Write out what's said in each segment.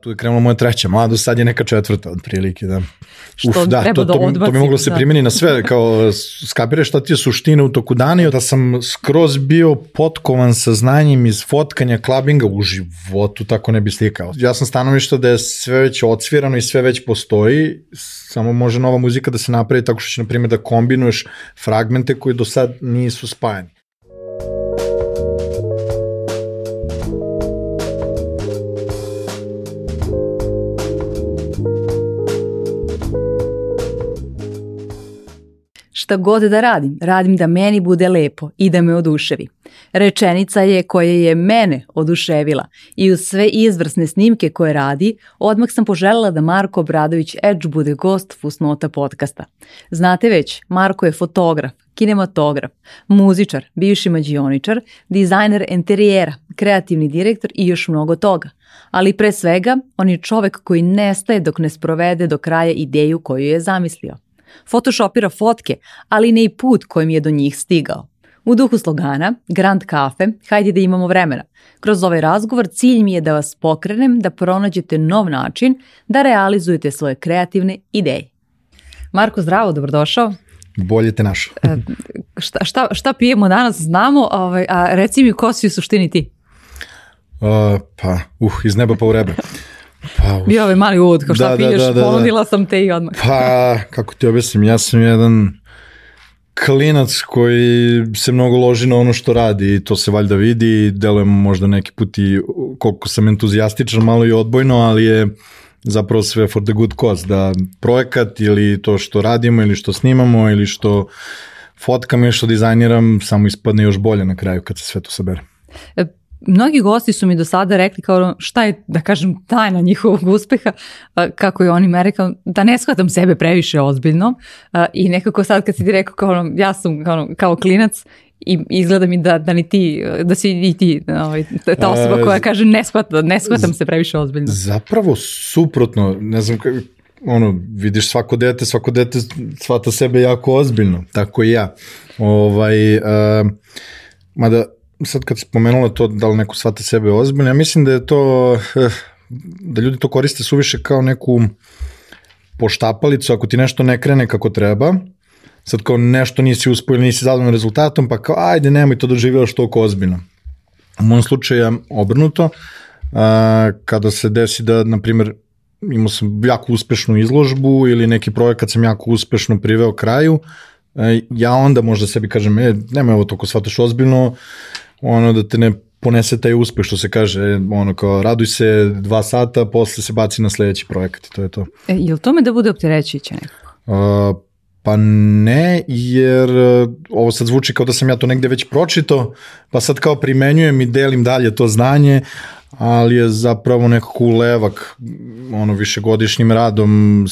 Tu je krenula moja treća mladost, sad je neka četvrta otprilike, da. Što da, treba to, da to, bi, to odbaci, bi moglo se da. primeni na sve, kao skapiraš šta ti je suština u toku dana i da sam skroz bio potkovan sa znanjem iz fotkanja klabinga u životu, tako ne bi slikao. Ja sam stanovišta da je sve već odsvirano i sve već postoji, samo može nova muzika da se napravi tako što će, na primjer, da kombinuješ fragmente koji do sad nisu spajani. Šta god da radim, radim da meni bude lepo i da me oduševi. Rečenica je koja je mene oduševila i uz sve izvrsne snimke koje radi, odmah sam poželjela da Marko Obradović Edge bude gost Fusnota podcasta. Znate već, Marko je fotograf, kinematograf, muzičar, bivši mađioničar, dizajner interijera, kreativni direktor i još mnogo toga. Ali pre svega, on je čovek koji nestaje dok ne sprovede do kraja ideju koju je zamislio. Photoshopira fotke, ali ne i put kojim je do njih stigao. U duhu slogana Grand Cafe, hajde da imamo vremena. Kroz ovaj razgovor cilj mi je da vas pokrenem da pronađete nov način da realizujete svoje kreativne ideje. Marko, zdravo, dobrodošao. Bolje te našao. E, šta, šta, šta pijemo danas, znamo, ovaj, a reci mi ko si u suštini ti? Uh, pa, uh, iz neba pa u rebe. Pa, Bio ovaj mali uvod, kao šta Da, da, piješ, da, da, da. ponudila sam te i odmah. Pa, kako ti objasnim, ja sam jedan klinac koji se mnogo loži na ono što radi i to se valjda vidi i delujem možda neki put i koliko sam entuzijastičan, malo i odbojno, ali je zapravo sve for the good cause, da projekat ili to što radimo ili što snimamo ili što fotkam ili što dizajniram samo ispadne još bolje na kraju kad se sve to sabere. E, Mnogi gosti su mi do sada rekli kao šta je, da kažem, tajna njihovog uspeha, kako je oni me rekao, da ne shvatam sebe previše ozbiljno i nekako sad kad si ti rekao kao ja sam kao, kao klinac i izgleda mi da, da ni ti, da si i ti ovaj, ta osoba A, koja kaže ne, shvata, ne shvatam se previše ozbiljno. Zapravo suprotno, ne znam kako, ono, vidiš svako dete, svako dete shvata sebe jako ozbiljno, tako i ja. Ovaj, uh, mada sad kad si pomenula to da li neko shvata sebe ozbiljno, ja mislim da je to, eh, da ljudi to koriste suviše kao neku poštapalicu, ako ti nešto ne krene kako treba, sad kao nešto nisi uspio ili nisi zadovoljan rezultatom, pa kao ajde nemoj to doživjelaš toliko ozbiljno. U mom slučaju je obrnuto, a, kada se desi da, na primjer, imao sam jako uspešnu izložbu ili neki projekat sam jako uspešno priveo kraju, e, ja onda možda sebi kažem, e, nemoj ovo toliko shvataš ozbiljno, ono da te ne ponese taj uspeh, što se kaže, ono kao raduj se dva sata, posle se baci na sledeći projekat i to je to. E, je li tome da bude opterećujuće nekako? Uh, pa ne, jer uh, ovo sad zvuči kao da sam ja to negde već pročito, pa sad kao primenjujem i delim dalje to znanje, ali je zapravo nekako ulevak ono višegodišnjim radom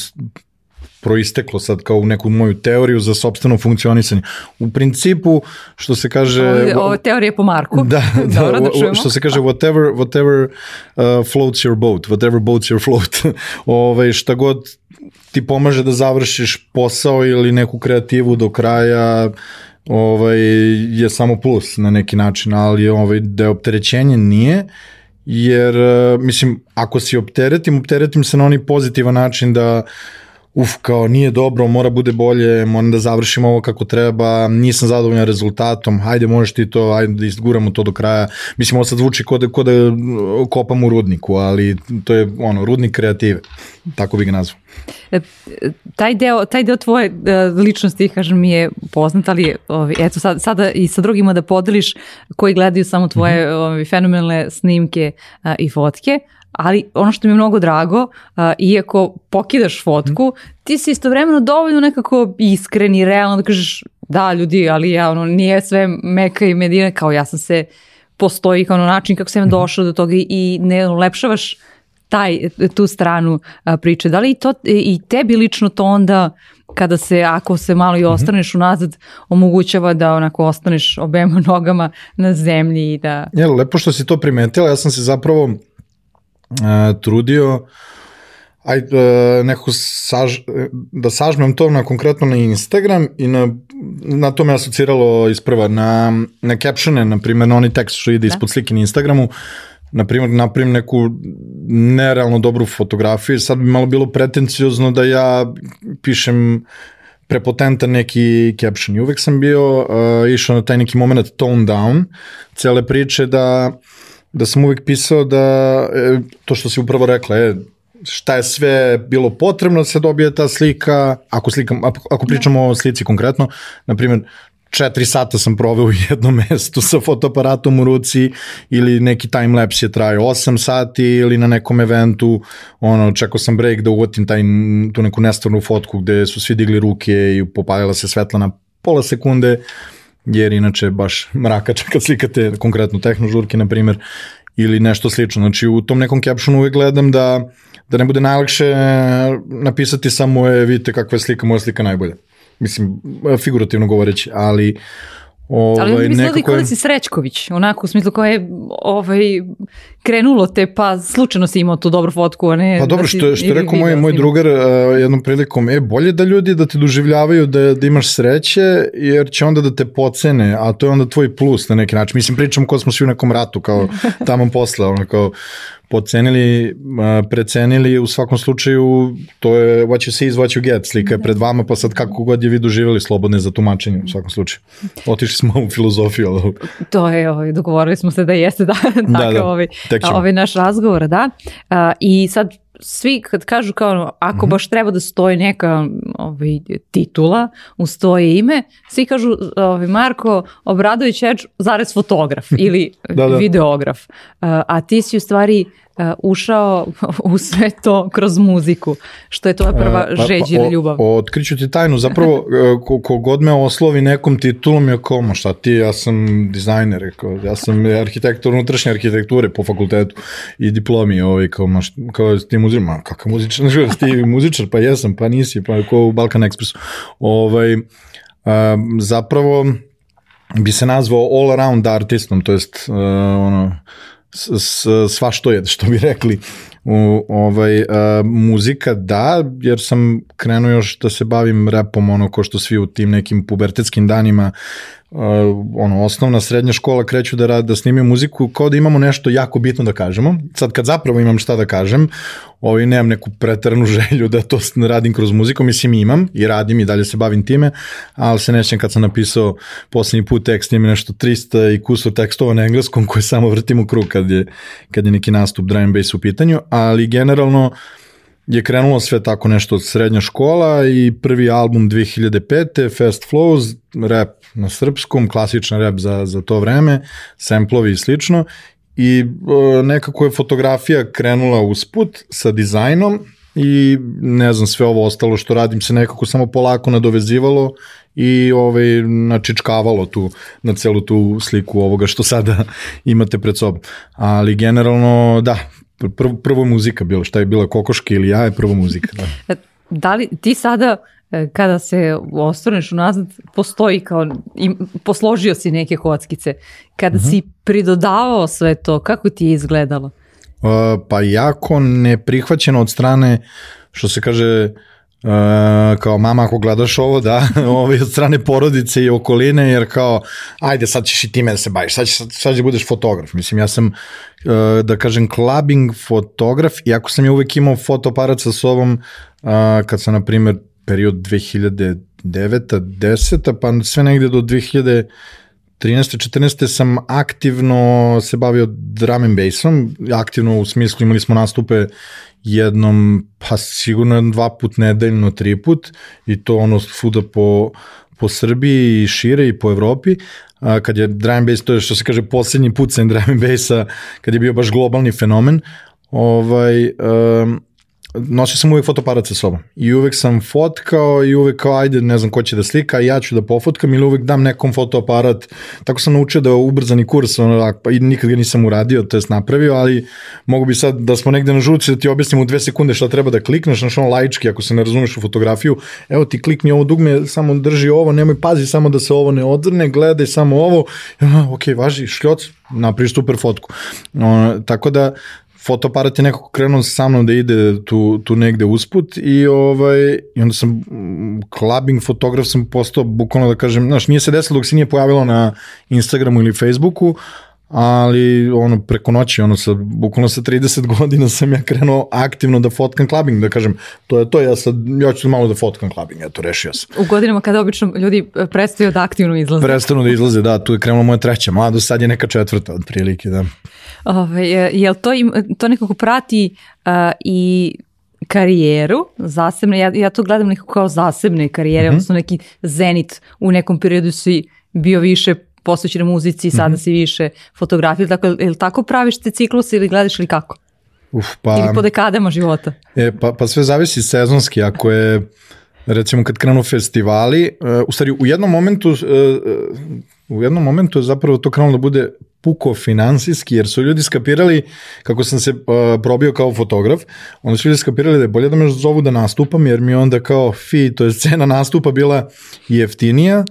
proisteklo sad kao u neku moju teoriju za sobstveno funkcionisanje. U principu, što se kaže... Ovo, ovo je teorija po Marku. Da, da, Dobro, da o- o- čujemo. što se kaže whatever, whatever uh, floats your boat, whatever boats your float. Ove, šta god ti pomaže da završiš posao ili neku kreativu do kraja, ovaj, je samo plus na neki način, ali ovaj, da je opterećenje nije, jer, uh, mislim, ako si opteretim, opteretim se na onaj pozitivan način da uf, kao nije dobro, mora bude bolje, moram da završim ovo kako treba, nisam zadovoljan rezultatom, hajde možeš ti to, hajde da izguramo to do kraja. Mislim, ovo sad zvuči kod da, ko da kopam u rudniku, ali to je ono, rudnik kreative, tako bi ga nazvao. E, taj deo, taj deo tvoje e, ličnosti, kažem, mi je poznat, ali ovi, eto sad, sada i sa drugima da podeliš koji gledaju samo tvoje mm -hmm. ovi, fenomenalne snimke a, i fotke, ali ono što mi je mnogo drago, a, iako pokidaš fotku, ti si istovremeno dovoljno nekako iskren i realno da kažeš da ljudi, ali ja, ono, nije sve meka i medina, kao ja sam se postoji kao ono način kako sam došao do toga i ne ulepšavaš taj, tu stranu a, priče. Da li i, to, i tebi lično to onda kada se, ako se malo i ostaneš unazad, omogućava da onako ostaneš obema nogama na zemlji i da... Jel, lepo što si to primetila, ja sam se zapravo uh, trudio aj, uh, nekako saž, da sažmem to na konkretno na Instagram i na, na to me asociralo isprva na, na captione, na primjer na onaj tekst što ide Da. ispod slike na Instagramu, na primjer, napravim neku nerealno dobru fotografiju, sad bi malo bilo pretenciozno da ja pišem prepotentan neki caption. I uvek sam bio uh, išao na taj neki moment tone down cele priče da, da sam uvek pisao da e, to što si upravo rekla je šta je sve bilo potrebno da se dobije ta slika, ako, slika, ako pričamo o slici konkretno, na primjer, četiri sata sam proveo u jednom mestu sa fotoaparatom u ruci ili neki timelapse je trajao 8 sati ili na nekom eventu ono, čekao sam break da uvotim taj, tu neku nestvarnu fotku gde su svi digli ruke i popalila se svetla na pola sekunde jer inače baš mrakača kad slikate konkretno tehnožurke na primjer ili nešto slično. Znači u tom nekom captionu uvek gledam da, da ne bude najlakše napisati samo je vidite kakva je slika, moja slika najbolja mislim, figurativno govoreći, ali Ovaj, Ali mi nekako... da si Srećković, onako u smislu koje je ovaj, krenulo te, pa slučajno si imao tu dobru fotku, a ne... Pa dobro, da što, što rekao moj, moj drugar uh, jednom prilikom, e, bolje da ljudi da te doživljavaju da, da imaš sreće, jer će onda da te pocene, a to je onda tvoj plus na neki način. Mislim, pričam ko smo svi u nekom ratu, kao tamo posle, ono, kao, pocenili, precenili, u svakom slučaju to je what you see is what you get, slika je pred vama, pa sad kako god je vi doživjeli slobodne za tumačenje u svakom slučaju. Otišli smo u filozofiju. Ali... To je, ovaj, dogovorili smo se da jeste da, da, da, ovaj, ovaj naš razgovor, da. I sad svi kad kažu kao ako -hmm. baš treba da stoji neka ovaj, titula u stoje ime, svi kažu ovaj, Marko Obradović Edge zarez fotograf ili da, da. videograf. A, a ti si u stvari uh, ušao u sve to kroz muziku, što je to prva uh, žeđ ili ljubav. Otkriću ti tajnu, zapravo e, kogod me oslovi nekom titulom je kao, ma šta ti, ja sam dizajner, rekao, ja sam arhitektor unutrašnje arhitekture po fakultetu i diplomi, ovaj, kao, ma, šta, kao ti muzičar, ma kakav muzičar, ti muzičar, pa jesam, pa nisi, pa kao u Balkan Expressu. Ovaj, zapravo bi se nazvao all around artistom, to jest uh, ono, sva što je, što bi rekli. U, ovaj, a, muzika da, jer sam krenuo još da se bavim repom, ono ko što svi u tim nekim pubertetskim danima uh, ono, osnovna srednja škola kreću da rad, da snimaju muziku kao da imamo nešto jako bitno da kažemo. Sad kad zapravo imam šta da kažem, ovaj, nemam neku pretaranu želju da to radim kroz muziku, mislim imam i radim i dalje se bavim time, ali se nećem kad sam napisao poslednji put tekst, imam nešto 300 i kusur tekstova na engleskom koje samo vrtim u krug kad je, kad je neki nastup drum and bass u pitanju, ali generalno je krenulo sve tako nešto od srednja škola i prvi album 2005. Fast Flows, rap na srpskom, klasičan rap za, za to vreme, semplovi i slično i e, nekako je fotografija krenula usput sa dizajnom i ne znam sve ovo ostalo što radim se nekako samo polako nadovezivalo i ovaj načičkavalo tu na celu tu sliku ovoga što sada imate pred sobom. Ali generalno da, prvo, prvo muzika bilo, šta je bila kokoške ili ja je prvo muzika. Da. da li ti sada E, kada se ostroneš unazad, postoji kao, im, posložio si neke kockice. Kada uh mhm. -huh. si pridodavao sve to, kako ti je izgledalo? Uh, pa jako neprihvaćeno od strane, što se kaže, Uh, kao mama ako gledaš ovo da ovaj, od strane porodice i okoline jer kao ajde sad ćeš i time da se baviš sad, ćeš, sad ćeš da budeš fotograf mislim ja sam uh, da kažem clubbing fotograf iako sam ja uvek imao fotoaparat sa sobom uh, kad sam na primer period 2009 10 pa sve negde do 2013 14 sam aktivno se bavio drum and bassom, aktivno u smislu imali smo nastupe jednom, pa sigurno dva put nedeljno, tri put i to ono svuda po, po Srbiji i šire i po Evropi, a, kad je drum and bass, to je što se kaže poslednji pucanj drum and bassa, kad je bio baš globalni fenomen, ovaj, um, nosio sam uvek fotoparat sa sobom. I uvek sam fotkao i uvek kao ajde ne znam ko će da slika ja ću da pofotkam ili uvek dam nekom fotoaparat. Tako sam naučio da ubrzani kurs ono, pa i nikad ga nisam uradio to jest napravio ali mogu bi sad da smo negde na žuci da ti objasnim u dve sekunde šta treba da klikneš na ono laički ako se ne razumeš u fotografiju evo ti klikni ovo dugme samo drži ovo nemoj pazi samo da se ovo ne odvrne gledaj samo ovo. Ok važi šljoc napriš super fotku. O, tako da fotoaparat je nekako krenuo sa mnom da ide tu, tu negde usput i, ovaj, i onda sam clubbing fotograf sam postao bukvalno da kažem, znaš, nije se desilo dok se nije pojavilo na Instagramu ili Facebooku, ali ono preko noći, ono sa, bukvalno sa 30 godina sam ja krenuo aktivno da fotkam clubbing, da kažem, to je to, ja sad, ja ću malo da fotkam clubbing, eto, rešio sam. U godinama kada obično ljudi e, prestaju da aktivno izlaze. Prestanu da izlaze, da, tu je krenula moja treća mlado, sad je neka četvrta, otprilike, da. Ove, je li to, im, to nekako prati uh, i karijeru zasebne, ja, ja to gledam nekako kao zasebne karijere, mm -hmm. odnosno neki zenit u nekom periodu si bio više posvećena muzici, sada mm -hmm. si više fotografija, tako, je li tako praviš te cikluse ili gledaš ili kako? Uf, pa, ili po dekadama života? E, pa, pa sve zavisi sezonski, ako je recimo kad krenu festivali, uh, u stvari u jednom momentu uh, u jednom momentu je zapravo to krenulo da bude puko finansijski, jer su ljudi skapirali, kako sam se uh, probio kao fotograf, onda su ljudi skapirali da je bolje da me zovu da nastupam, jer mi onda kao fi, to je cena nastupa bila jeftinija,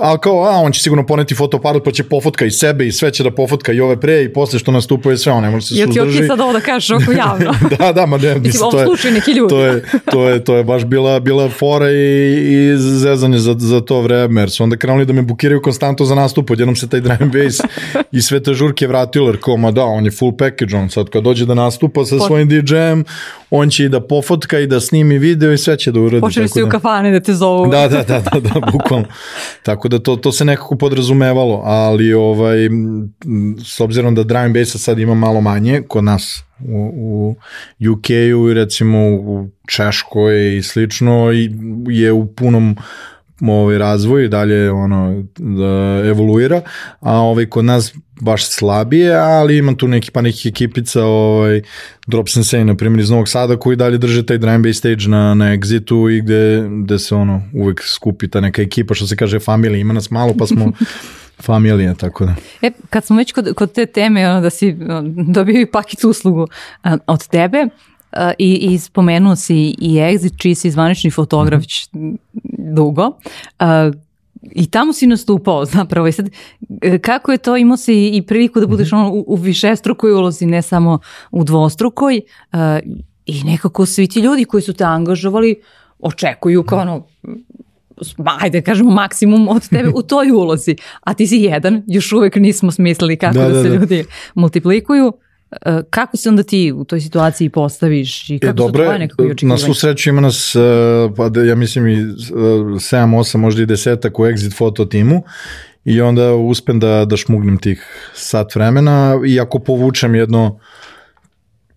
A kao, a, on će sigurno poneti fotoaparat pa će pofotka i sebe i sve će da pofotka i ove pre i posle što nastupuje sve, on ne može se suzdrži. Jel ti ok sad ovo da kažeš oko javno? da, da, ma ne, mislim, to je, to, je, to, je, to je baš bila, bila fora i, i zezanje za, za to vreme, jer su onda krenuli da me bukiraju konstantno za nastup, odjednom se taj drum bass i sve te žurke vratilo, jer kao, ma da, on je full package, on sad kad dođe da nastupa sa svojim DJ-em, on će i da pofotka i da snimi video i sve će da uradi. Počeli si da, u kafane da te zovu. Da, da, da, da, da bukvalno. tako da to, to se nekako podrazumevalo, ali ovaj, s obzirom da drum bassa sad ima malo manje kod nas u, u UK-u i recimo u Češkoj i slično je u punom ovaj razvoj dalje ono da evoluira, a ovaj kod nas baš slabije, ali ima tu neki pa nekih ekipica, ovaj Drop Sensei na primjer iz Novog Sada koji dalje drže taj drum bass stage na na Exitu i gde gde se ono uvek skupi ta neka ekipa što se kaže familija, ima nas malo pa smo familija, tako da. E, kad smo već kod, kod te teme, ono, da si dobio i paket uslugu a, od tebe, Uh, i, i spomenuo si i Exit, čiji si zvanični fotograf mm -hmm. Dugo. I tamo si nastupao zapravo i sad e, kako je to, imao si i priliku da budeš mm -hmm. ono, u, u višestrukoj ulozi, ne samo u dvostrukoj uh, i nekako svi ti ljudi koji su te angažovali očekuju kao ono ajde kažemo maksimum od tebe u toj ulozi, a ti si jedan, još uvek nismo smislili kako da, da, da se da. ljudi multiplikuju. E, kako se onda ti u toj situaciji postaviš i e, kako e, dobro, su tvoje nekako očekivanja? Na svu sreću ima nas, e, pa da, ja mislim i 7, 8, možda i desetak u Exit foto timu i onda uspem da, da šmugnem tih sat vremena i ako povučem jedno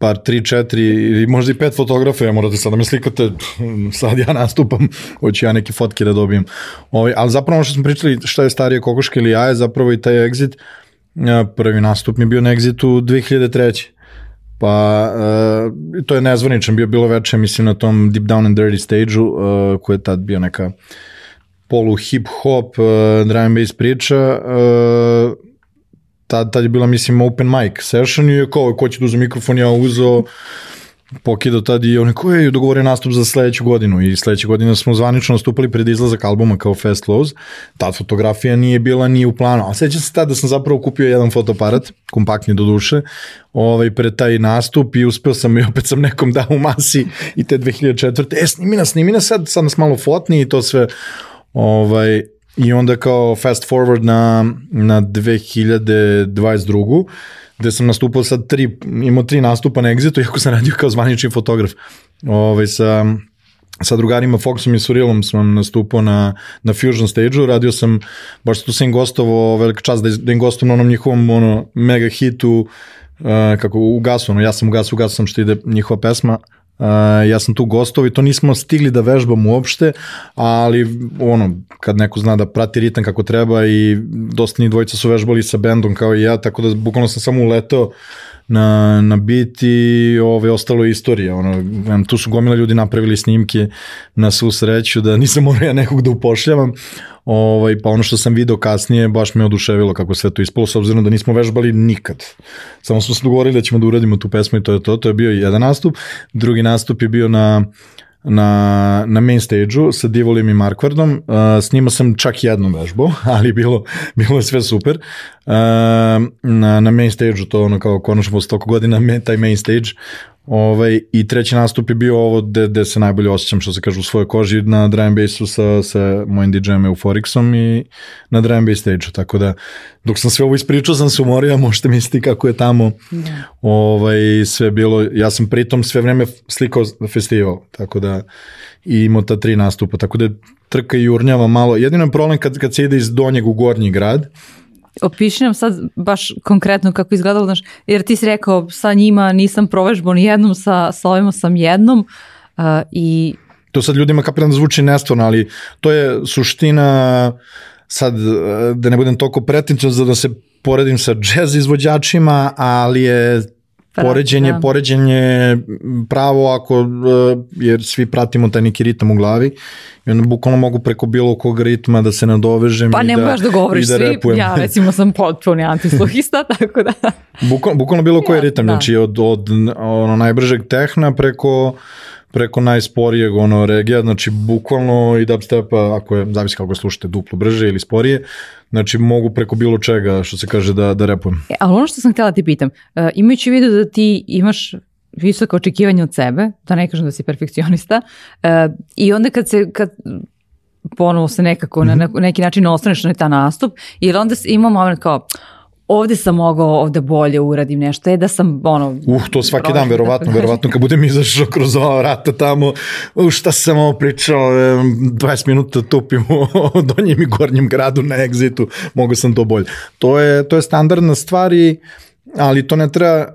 par, tri, četiri ili možda i pet fotografa, ja morate sad da me slikate, sad ja nastupam, hoću ja neke fotke da dobijem. Ovi, ovaj, ali zapravo ono što smo pričali, šta je starije kokoška ili jaje, zapravo i taj exit, prvi nastup mi je bio na Exitu 2003. Pa, uh, to je nezvaničan, bio bilo veče, mislim, na tom Deep Down and Dirty stage-u, uh, koji je tad bio neka polu hip-hop, uh, drum and bass priča, uh, tad, tad je bila, mislim, open mic session i kao, ko će da uze mikrofon, ja uzeo, pokidao tad i oni koji je dogovorio nastup za sledeću godinu i sledeće godine smo zvanično nastupali pred izlazak albuma kao Fast Close. Ta fotografija nije bila ni u planu, a sećam se tad da sam zapravo kupio jedan fotoaparat, kompaktni do duše, ovaj, pred taj nastup i uspeo sam i opet sam nekom dao u masi i te 2004. E, snimi nas, snimi nas sad, sad nas malo fotni i to sve ovaj, i onda kao fast forward na, na 2022 gde sam nastupao sad tri, imao tri nastupa na Exitu, iako sam radio kao zvanični fotograf. Ovaj, sa, sa drugarima Foxom i Surilom sam nastupao na, na Fusion stage-u, radio sam, baš tu sam im gostovao, velik čas da, da im gostom na onom njihovom ono, mega hitu, uh, kako u gasu, ono, ja sam u gasu, u gasu sam što ide njihova pesma, ja sam tu gostov i to nismo stigli da vežbam uopšte, ali ono, kad neko zna da prati ritam kako treba i dosta njih dvojica su vežbali sa bendom kao i ja, tako da bukvalno sam samo uleteo na, na bit i ove, ostalo je istorija. Ono, tu su gomila ljudi napravili snimke na svu sreću da nisam morao ja nekog da upošljavam, Ovaj, pa ono što sam video kasnije baš me oduševilo kako sve to ispalo, s obzirom da nismo vežbali nikad. Samo smo se dogovorili da ćemo da uradimo tu pesmu i to je to. To je bio jedan nastup. Drugi nastup je bio na na, na main stage-u sa Divolim i Markvardom. Uh, snimao sam čak jednu vežbu, ali bilo, bilo je sve super. Uh, na, na main stage-u, to ono kao konačno posle toliko godina, taj main stage, Ovaj, I treći nastup je bio ovo gde, gde se najbolje osjećam, što se kaže, u svojoj koži na drum bassu sa, sa mojim DJ-em Euphorixom i na drum bass stage Tako da, dok sam sve ovo ispričao, sam se umorio, možete misliti kako je tamo da. ovaj, sve bilo. Ja sam pritom sve vreme slikao festival, tako da i imao ta tri nastupa, tako da trka i urnjava malo. Jedino je problem kad, kad se ide iz donjeg u gornji grad, opiši nam sad baš konkretno kako izgledalo, znaš, jer ti si rekao sa njima nisam provežbao ni jednom, sa, sa ovima sam jednom uh, i... To sad ljudima kapiram da zvuči nestvarno, ali to je suština sad da ne budem toliko pretinčan za da se poredim sa jazz izvođačima, ali je poređenje, da. poređenje pravo ako, e, jer svi pratimo taj neki ritam u glavi i onda bukvalno mogu preko bilo kog ritma da se nadovežem pa i da, da govoriš da svi, repujem. ja recimo sam potpuni antisluhista, tako da... Bukvalno, bukvalno bilo koji ja, ritam, da. znači od, od ono najbržeg tehna preko preko najsporijeg ono regija, znači bukvalno i dubstepa, ako je, zavisi kako slušate, duplo brže ili sporije, znači mogu preko bilo čega, što se kaže, da, da repujem. E, ali ono što sam htjela ti pitam, uh, imajući vidu da ti imaš visoke očekivanje od sebe, da ne kažem da si perfekcionista, uh, i onda kad se, kad ponovo se nekako mm -hmm. na mhm. neki način ostaneš na ta nastup, jer onda ima moment kao, ovde sam mogao ovde bolje uradim nešto, je da sam ono... Uh, to svaki dan, verovatno, verovatno kad budem izašao kroz ova vrata tamo, uh, šta sam ovo pričao, 20 minuta tupim u donjem i gornjem gradu na egzitu, mogu sam to bolje. To je, to je standardna stvar i, ali to ne treba,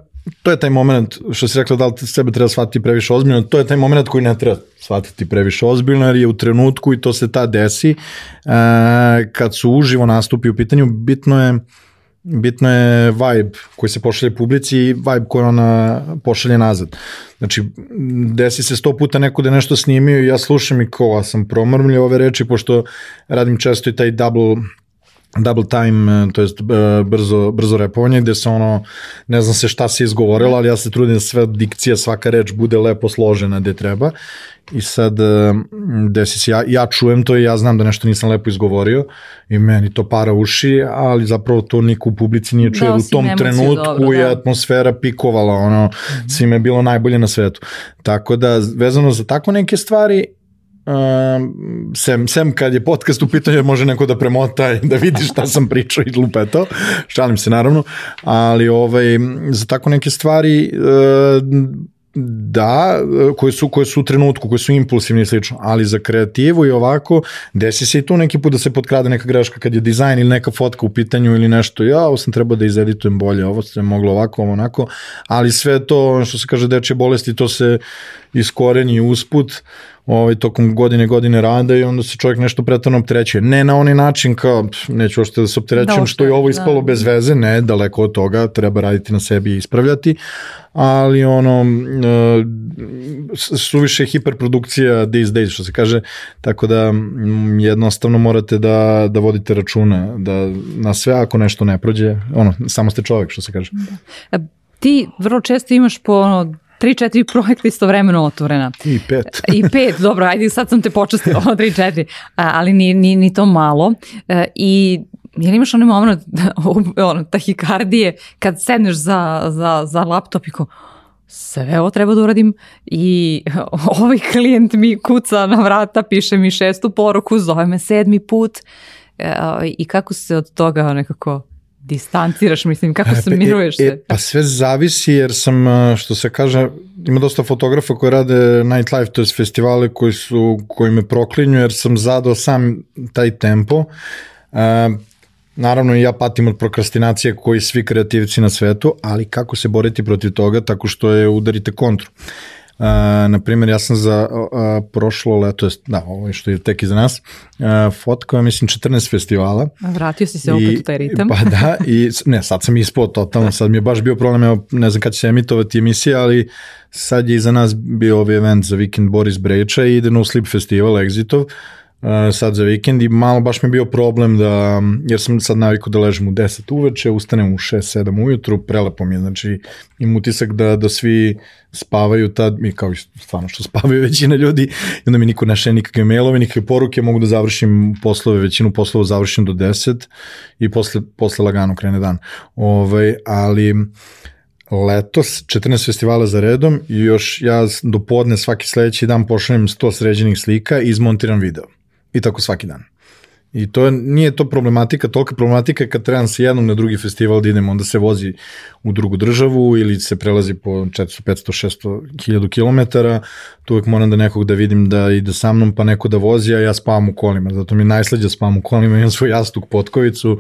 to je taj moment, što si rekla da li sebe treba shvatiti previše ozbiljno, to je taj moment koji ne treba shvatiti previše ozbiljno, jer je u trenutku i to se ta desi, e, kad su uživo nastupi u pitanju, bitno je bitno je vibe koji se pošalje publici i vibe koji ona pošalje nazad. Znači, desi se sto puta neko da nešto snimio i ja slušam i ko, sam promrmljio ove reči, pošto radim često i taj double double time, to jest e, brzo, brzo repovanje, gde se ono, ne znam se šta se izgovorilo, ali ja se trudim da sve dikcija, svaka reč bude lepo složena gde treba I sad, e, desi se, ja, ja čujem to i ja znam da nešto nisam lepo izgovorio i meni to para uši, ali zapravo to niko u publici nije čuje. Da, u tom trenutku dobro, je da. atmosfera pikovala, ono, mm -hmm. svima je bilo najbolje na svetu. Tako da, vezano za tako neke stvari, Um, sem, sem kad je podcast u pitanju može neko da premota i da vidi šta sam pričao i lupeto, šalim se naravno, ali ovaj, za tako neke stvari uh, da, koje su, koje su u trenutku, koje su impulsivne i slično, ali za kreativu i ovako, desi se i tu neki put da se potkrade neka greška kad je dizajn ili neka fotka u pitanju ili nešto, ja, ovo sam trebao da izeditujem bolje, ovo se moglo ovako, ovo onako, ali sve to, što se kaže, dečje bolesti, to se iskoreni usput, ovaj, tokom godine godine rada i onda se čovjek nešto pretarno opterećuje. Ne na onaj način kao, neću ošte da se opterećujem da, što je ovo ispalo da. bez veze, ne, daleko od toga, treba raditi na sebi i ispravljati, ali ono, uh, suviše hiperprodukcija these days, što se kaže, tako da m, jednostavno morate da, da vodite računa, da na sve ako nešto ne prođe, ono, samo ste čovjek, što se kaže. Da. Ti vrlo često imaš po ono, tri, četiri projekta istovremeno otvorena. I pet. I pet, dobro, ajde, sad sam te počestila, tri, četiri, ali ni, ni, ni to malo. E, I jel imaš onaj moment ono, tahikardije kad sedneš za, za, za laptop i ko, sve ovo treba da uradim i ovaj klijent mi kuca na vrata, piše mi šestu poruku, zove me sedmi put e, i kako se od toga nekako distanciraš, mislim, kako se e, miruješ e, e, pa sve zavisi jer sam, što se kaže, ima dosta fotografa koji rade nightlife, to je festivale koji, su, koji me proklinju jer sam zadao sam taj tempo. E, naravno i ja patim od prokrastinacije koji svi kreativci na svetu, ali kako se boriti protiv toga tako što je udarite kontru. Uh, na primjer, ja sam za uh, prošlo leto, da, ovo što je tek iza nas, uh, fotkao, mislim, 14 festivala. A vratio si se opet I, u taj ritam. Pa da, i ne, sad sam ispod totalno, sad mi je baš bio problem, evo, ne znam kad će se emitovati emisija, ali sad je iza nas bio ovaj event za vikend Boris Brejča i ide na Sleep Festival, Exitov, sad za vikend i malo baš mi je bio problem da, jer sam sad naviku da ležem u 10 uveče, ustanem u 6-7 ujutru, prelepo mi je, znači im utisak da, da svi spavaju tad, mi kao stvarno što spavaju većina ljudi, i onda mi niko ne šalje nikakve mailove, nikakve poruke, mogu da završim poslove, većinu poslova završim do 10 i posle, posle lagano krene dan. Ovaj, ali letos 14 festivala za redom i još ja do podne svaki sledeći dan pošaljem 100 sređenih slika i izmontiram video. I tako svaki dan. I to je, nije to problematika, tolika problematika kad trebam se jednom na drugi festival da idem, onda se vozi u drugu državu ili se prelazi po 400, 500, 600, 1000 km, tu uvek moram da nekog da vidim da ide sa mnom, pa neko da vozi, a ja spavam u kolima, zato mi je najslađa spavam u kolima, imam svoj jastuk, potkovicu,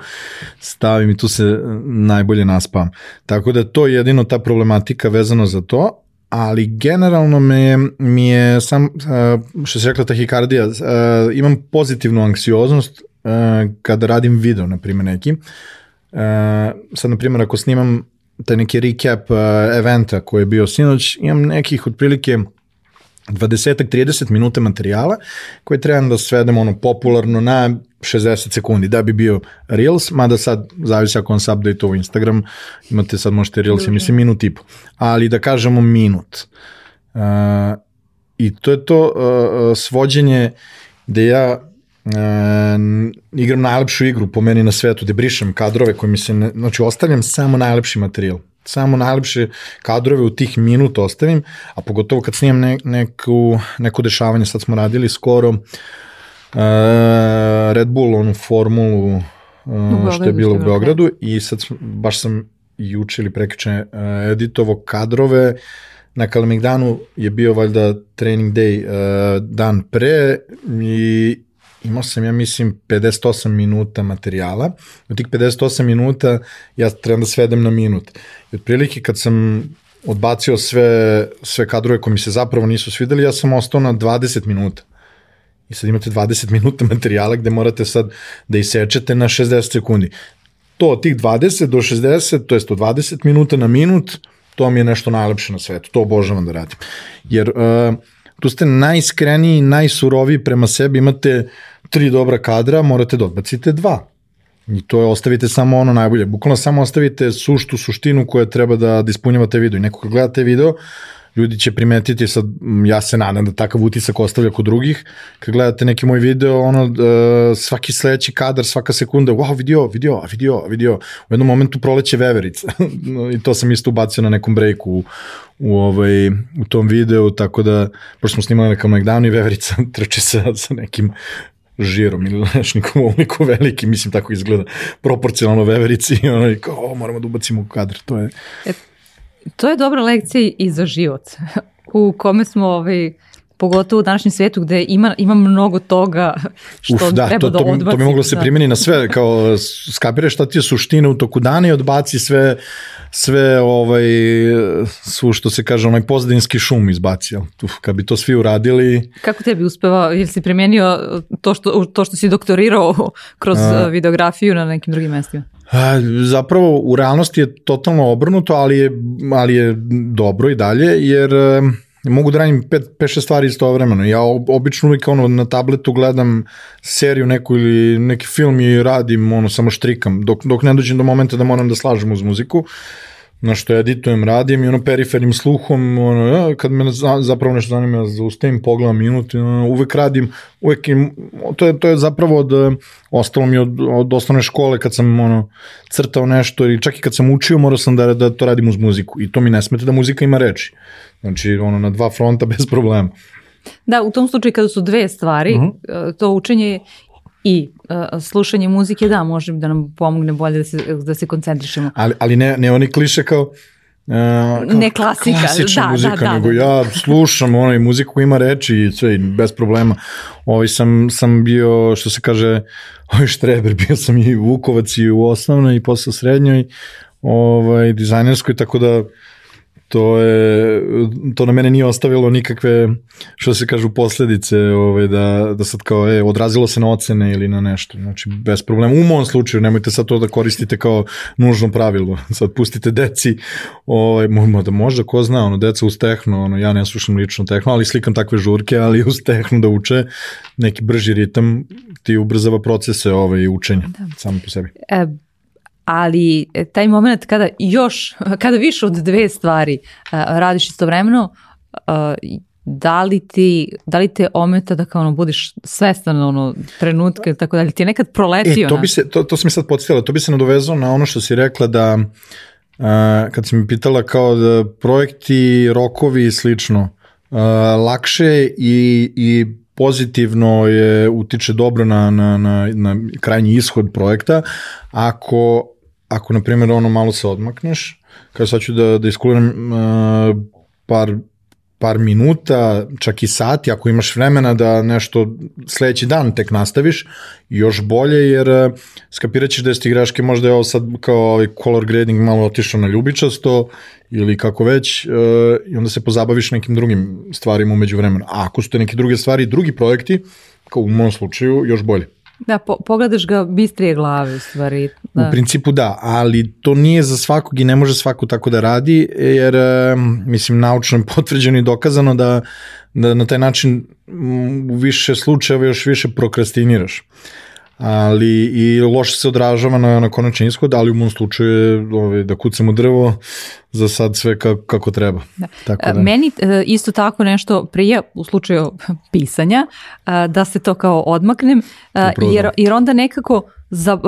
stavim i tu se najbolje naspam. Tako da to je jedino ta problematika vezano za to, ali generalno me, mi je sam, što se rekla tahikardija, imam pozitivnu anksioznost kada radim video, na primjer neki. Sad, na primjer, ako snimam taj neki recap eventa koji je bio sinoć, imam nekih otprilike 20-30 minuta materijala koje trebam da svedem ono popularno na 60 sekundi da bi bio Reels, mada sad zavisi ako vam se update ovo Instagram, imate sad možete Reels, mislim minut i po, ali da kažemo minut. Uh, I to je to uh, svođenje gde ja uh, igram najlepšu igru po meni na svetu, gde brišem kadrove koje mi se, ne, znači ostavljam samo najlepši materijal samo najlepše kadrove u tih minut ostavim, a pogotovo kad snimam ne, neku, neko dešavanje, sad smo radili skoro uh, Red Bull, onu formulu uh, što je bilo u Beogradu i sad baš sam juče ili prekriče uh, editovo kadrove. Na Kalemegdanu je bio valjda training day uh, dan pre i imao sam, ja mislim, 58 minuta materijala. U tih 58 minuta ja trebam da svedem na minut. I otprilike kad sam odbacio sve, sve kadrove koji mi se zapravo nisu svideli, ja sam ostao na 20 minuta. I sad imate 20 minuta materijala gde morate sad da isečete na 60 sekundi. To od tih 20 do 60, to jest od 20 minuta na minut, to mi je nešto najlepše na svetu. To obožavam da radim. Jer uh, tu ste najiskreniji, najsuroviji prema sebi, imate tri dobra kadra, morate da odbacite dva. I to je, ostavite samo ono najbolje. Bukvalno samo ostavite suštu suštinu koja treba da, da ispunjavate video. I neko kad gledate video, ljudi će primetiti, sad ja se nadam da takav utisak ostavlja kod drugih, kad gledate neki moj video, ono, uh, svaki sledeći kadar, svaka sekunda, wow, video, video, video, video, u jednom momentu proleće veverica. I to sam isto ubacio na nekom breaku u, u, ovaj, u tom videu, tako da, pošto smo snimali na Kamagdanu i veverica trče sa, sa nekim žirom ili lešnikom ovoliko veliki, mislim tako izgleda proporcionalno veverici i ono, kao, moramo da ubacimo u kadr, to je... E, to je dobra lekcija i za život u kome smo ovaj, pogotovo u današnjem svetu gde ima, ima mnogo toga što Uf, da, treba to, da odbaci. To bi moglo se da. primjeni na sve, kao skapiraš šta ti je suština u toku dana i odbaci sve, sve ovaj, su što se kaže, onaj pozadinski šum izbaci. Uf, kad bi to svi uradili... Kako tebi uspeva, jel si primenio to što, to što si doktorirao kroz A, videografiju na nekim drugim mestima? Zapravo u realnosti je totalno obrnuto, ali je, ali je dobro i dalje, jer mogu da radim 5-6 stvari istovremeno. Ja obično uvijek ono na tabletu gledam seriju neku ili neki film i radim, ono samo štrikam, dok, dok ne dođem do momenta da moram da slažem uz muziku. Uh, na što editujem, radim i ono perifernim sluhom, ono, ja, kad me zapravo nešto zanima, zaustavim, pogledam minut, ono, uvek radim, uvek im, to je, to je zapravo od, ostalo mi od, od osnovne škole kad sam ono, crtao nešto ili čak i kad sam učio morao sam da, da to radim uz muziku i to mi ne smete da muzika ima reči. Znači, ono, na dva fronta bez problema. Da, u tom slučaju kada su dve stvari, uh mhm. -huh. to učenje i uh, slušanje muzike, da, može da nam pomogne bolje da se, da se koncentrišemo. Ali, ali ne, ne oni kliše kao, Uh, kao ne klasika, klasična da, muzika, da, da, nego da. ja slušam onaj muziku koja ima reči i sve, bez problema. Ovaj sam, sam bio, što se kaže, ovaj štreber, bio sam i Vukovac i u osnovnoj i posle srednjoj, ovaj, dizajnerskoj, tako da to je, to na mene nije ostavilo nikakve, što se kažu, posledice, ovaj, da, da sad kao, e, odrazilo se na ocene ili na nešto, znači, bez problema. U mom slučaju, nemojte sad to da koristite kao nužno pravilo, sad pustite deci, ovaj, da možda, ko zna, ono, deca uz tehno, ono, ja ne slušam lično tehno, ali slikam takve žurke, ali uz tehno da uče, neki brži ritam ti ubrzava procese ovaj, učenja, da. samo po sebi. E, ali e, taj moment kada još, kada više od dve stvari uh, radiš istovremeno, uh, da li ti, da li te ometa da kao ono budeš svestan ono trenutke tako dalje, ti je nekad proletio? E, to bi se, to, to sam mi sad podsjetila, to bi se nadovezao na ono što si rekla da uh, kad si mi pitala kao da projekti, rokovi i slično, uh, lakše i, i pozitivno je utiče dobro na, na, na, na krajnji ishod projekta ako, ako na primjer ono malo se odmakneš, kao sad ću da, da iskuliram uh, par par minuta, čak i sati, ako imaš vremena da nešto sledeći dan tek nastaviš, još bolje, jer eh, skapirat ćeš da ste greške, možda je ovo sad kao ovaj color grading malo otišao na ljubičasto ili kako već, uh, i onda se pozabaviš nekim drugim stvarima umeđu vremena. A ako su te neke druge stvari, drugi projekti, kao u mom slučaju, još bolje. Da, po, pogledaš ga bistrije glave u stvari. Da. U principu da, ali to nije za svakog i ne može svako tako da radi, jer mislim naučno je potvrđeno i dokazano da, da na taj način u više slučajeva još više prokrastiniraš ali i loše se odražava na, na konačni ishod, ali u mom slučaju je ovaj, da kucam u drvo za sad sve kako, kako treba. Da. Tako da. Meni e, isto tako nešto prije u slučaju pisanja, e, da se to kao odmaknem, e, jer, da. jer onda nekako za,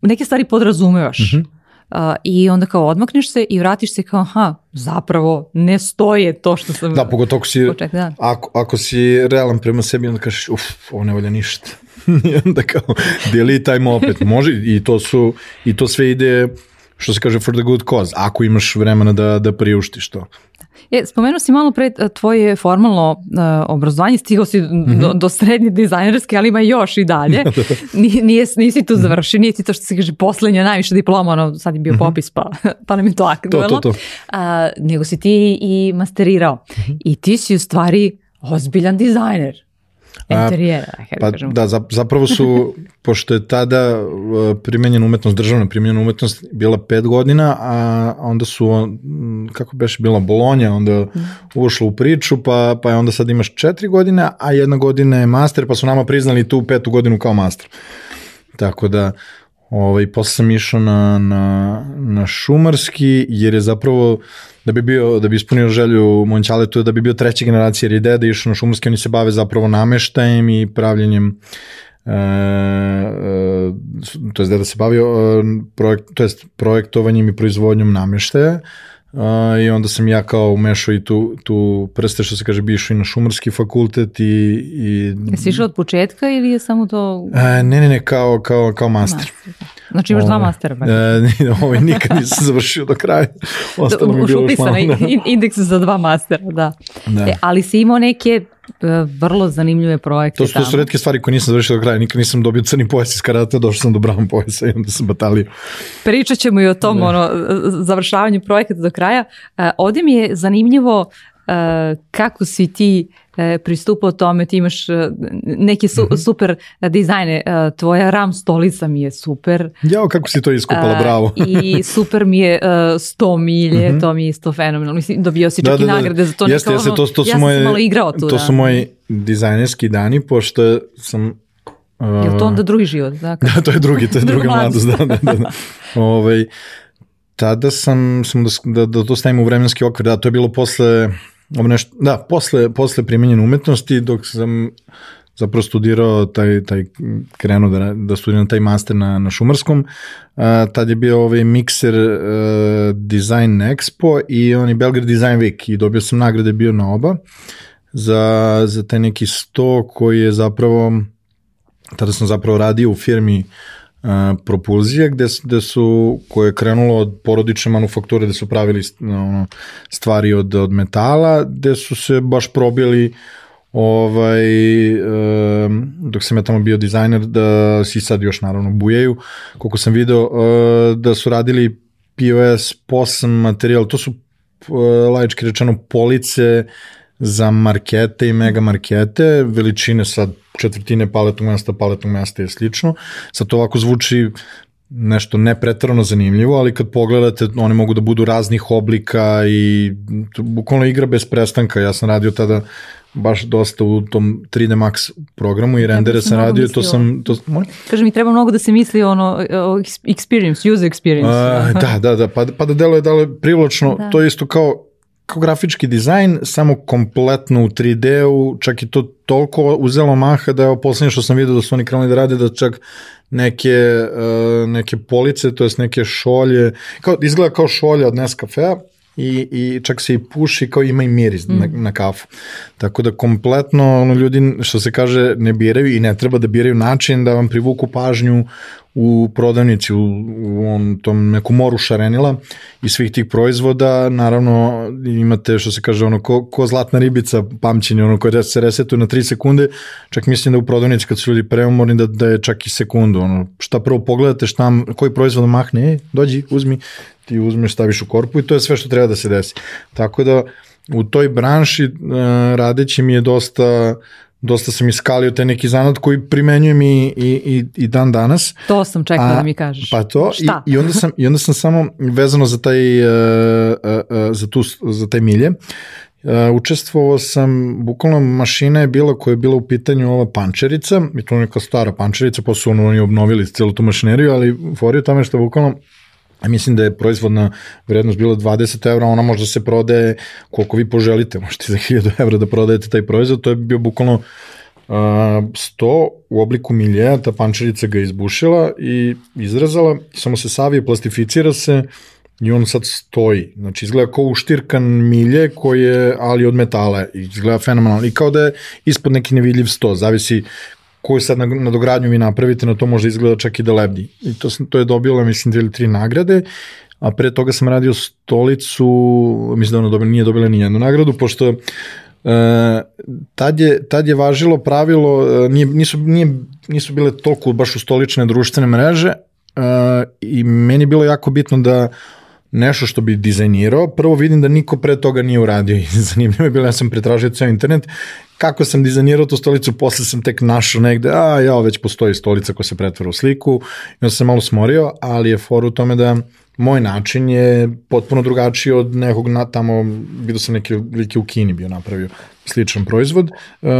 neke stvari podrazumevaš. Uh mhm. -huh. Uh, I onda kao odmakneš se i vratiš se kao, aha, zapravo ne stoje to što sam... Da, pogotovo ako si, poček, da. ako, ako si realan prema sebi, onda kažeš, uf, ovo ne valja ništa. I onda kao, delete time opet. Može, i to su, i to sve ide, što se kaže, for the good cause, ako imaš vremena da, da priuštiš to. E, spomenuo si malo pre tvoje formalno uh, obrazovanje, stigao si mm -hmm. do, do srednje dizajnerske, ali ima još i dalje. Da, da. Nije, nisi tu završio, nije ti to što se kaže poslednja najviše diploma, ono sad je bio mm -hmm. popis pa, pa nam je to aktuelno. To, to, to. Uh, nego si ti i masterirao. Mm -hmm. I ti si u stvari ozbiljan dizajner interijera. Pa da, zapravo su, pošto je tada uh, primenjena umetnost, državna primenjena umetnost bila pet godina, a onda su, kako beš bila Bolonja, onda mm. ušla u priču, pa, pa je onda sad imaš četiri godine, a jedna godina je master, pa su nama priznali tu petu godinu kao master. Tako da, ovaj, posle sam išao na, na, na šumarski, jer je zapravo, da bi bio, da bi ispunio želju Monćaletu, da bi bio treća generacija, jer ideja da išao na šumarski, oni se bave zapravo nameštajem i pravljenjem E, e, to je da se bavio e, projekt, to jest projektovanjem i proizvodnjom nameštaja Uh, I onda sam ja kao umešao i tu, tu prste, što se kaže, bi išao i na šumarski fakultet i... i... Jesi išao od početka ili je samo to... Uh, ne, ne, ne, kao, kao, kao master. master. Znači imaš dva mastera. Uh, ovaj nikad nisam završio do kraja. Ostalo mi je bilo još malo. Indeks za dva mastera, da. da. E, ali si imao neke E, vrlo zanimljive projekte. To su, to su redke stvari koje nisam završio do kraja, nikad nisam dobio crni pojas iz karate, došao sam do brown pojasa i onda sam batalio. Pričat ćemo i o tom da. ono, završavanju projekata do kraja. Uh, ovdje mi je zanimljivo uh, kako si ti e, pristupao tome, ti imaš e, neke su, mm -hmm. super dizajne, e, tvoja RAM stolica mi je super. Jao, kako si to iskupala, bravo. I super mi je uh, 100 milje, mm -hmm. to mi je isto fenomenalno. Mislim, dobio si čak da, da, i da. nagrade za to. Jeste, jeste, to, to su ja moje, sam malo igrao tu. To da. su moji dizajnerski dani, pošto sam Uh, je to onda drugi život? Da, da to je drugi, to je druga mladost. Da, da, da. da. Ove, ovaj, tada sam, sam da, da, da to stavim u vremenski okvir, da, to je bilo posle nešto, da, posle, posle primjenjene umetnosti, dok sam zapravo studirao taj, taj krenuo da, da studiram taj master na, na Šumarskom, uh, tad je bio ovaj mikser uh, Design Expo i on je Belgrade Design Week i dobio sam nagrade bio na oba za, za taj neki sto koji je zapravo, tada sam zapravo radio u firmi uh, propulzija gde, gde su, koje je krenulo od porodične manufakture gde su pravili ono, stvari od, od metala, gde su se baš probili ovaj, dok sam ja tamo bio dizajner, da si sad još naravno bujaju, koliko sam video, e, da su radili POS, POSM materijal, to su e, laički rečeno police za markete i mega markete, veličine sad četvrtine paletnog mesta, paletnog mesta je slično. Sad to ovako zvuči nešto ne pretarano zanimljivo, ali kad pogledate, one mogu da budu raznih oblika i bukvalno igra bez prestanka. Ja sam radio tada baš dosta u tom 3D Max programu i rendere sam radio, to sam... To, moj? Kaže mi, treba mnogo da se misli ono, experience, user experience. A, da, da, da, pa, pa da da je privlačno, da. to je isto kao kao grafički dizajn, samo kompletno u 3D-u, čak i to toliko uzelo maha da je poslednje što sam vidio da su oni krenuli da rade da čak neke, uh, neke police, to jest neke šolje, kao, izgleda kao šolja od Nescafea, i, i čak se i puši kao ima i miris mm. na, na kafu. Tako da kompletno ono, ljudi, što se kaže, ne biraju i ne treba da biraju način da vam privuku pažnju u prodavnici, u, u on, tom nekom moru šarenila i svih tih proizvoda, naravno imate što se kaže ono ko, ko zlatna ribica pamćenje, ono koje se resetuje na 3 sekunde, čak mislim da u prodavnici kad su ljudi preumorni da, da je čak i sekundu, ono, šta prvo pogledate, šta, koji proizvod mahne, e, dođi, uzmi, ti uzmeš, staviš u korpu i to je sve što treba da se desi. Tako da u toj branši uh, radeći mi je dosta dosta sam iskalio te neki zanat koji primenjujem i, i, i, i dan danas. To sam čekala da mi kažeš. Pa to, Šta? I, i, onda sam, i onda sam samo vezano za taj, uh, uh, za, tu, za taj milje, Uh, učestvovao sam, bukvalno mašina je bila koja je bila u pitanju ova pančerica, i to je neka stara pančerica, pa su oni obnovili celu tu mašineriju, ali fori tome što bukvalno mislim da je proizvodna vrednost bila 20 evra, ona možda se prodaje koliko vi poželite, možete za 1000 evra da prodajete taj proizvod, to je bio bukvalno uh, 100 u obliku miljeja, ta pančerica ga izbušila i izrezala, samo se savije, plastificira se i on sad stoji. Znači izgleda kao uštirkan milje koje, ali od metala, izgleda fenomenalno. I kao da je ispod neki nevidljiv sto, zavisi koju sad na, dogradnju vi napravite, na to može izgleda čak i da lebdi. I to, to je dobilo, mislim, dvije ili tri nagrade, a pre toga sam radio stolicu, mislim da ona dobila, nije dobila ni jednu nagradu, pošto Uh, tad, je, tad je važilo pravilo, uh, nije, nisu, nije, nisu bile toliko baš u stolične društvene mreže uh, i meni je bilo jako bitno da nešto što bi dizajnirao, prvo vidim da niko pre toga nije uradio i zanimljivo je bilo, ja sam pretražio ceo internet. Kako sam dizajnirao tu stolicu, posle sam tek našao negde, a ja, već postoji stolica koja se pretvara u sliku, i onda sam malo smorio, ali je for u tome da moj način je potpuno drugačiji od nekog na, tamo, vidio sam neke like u Kini bio napravio sličan proizvod uh,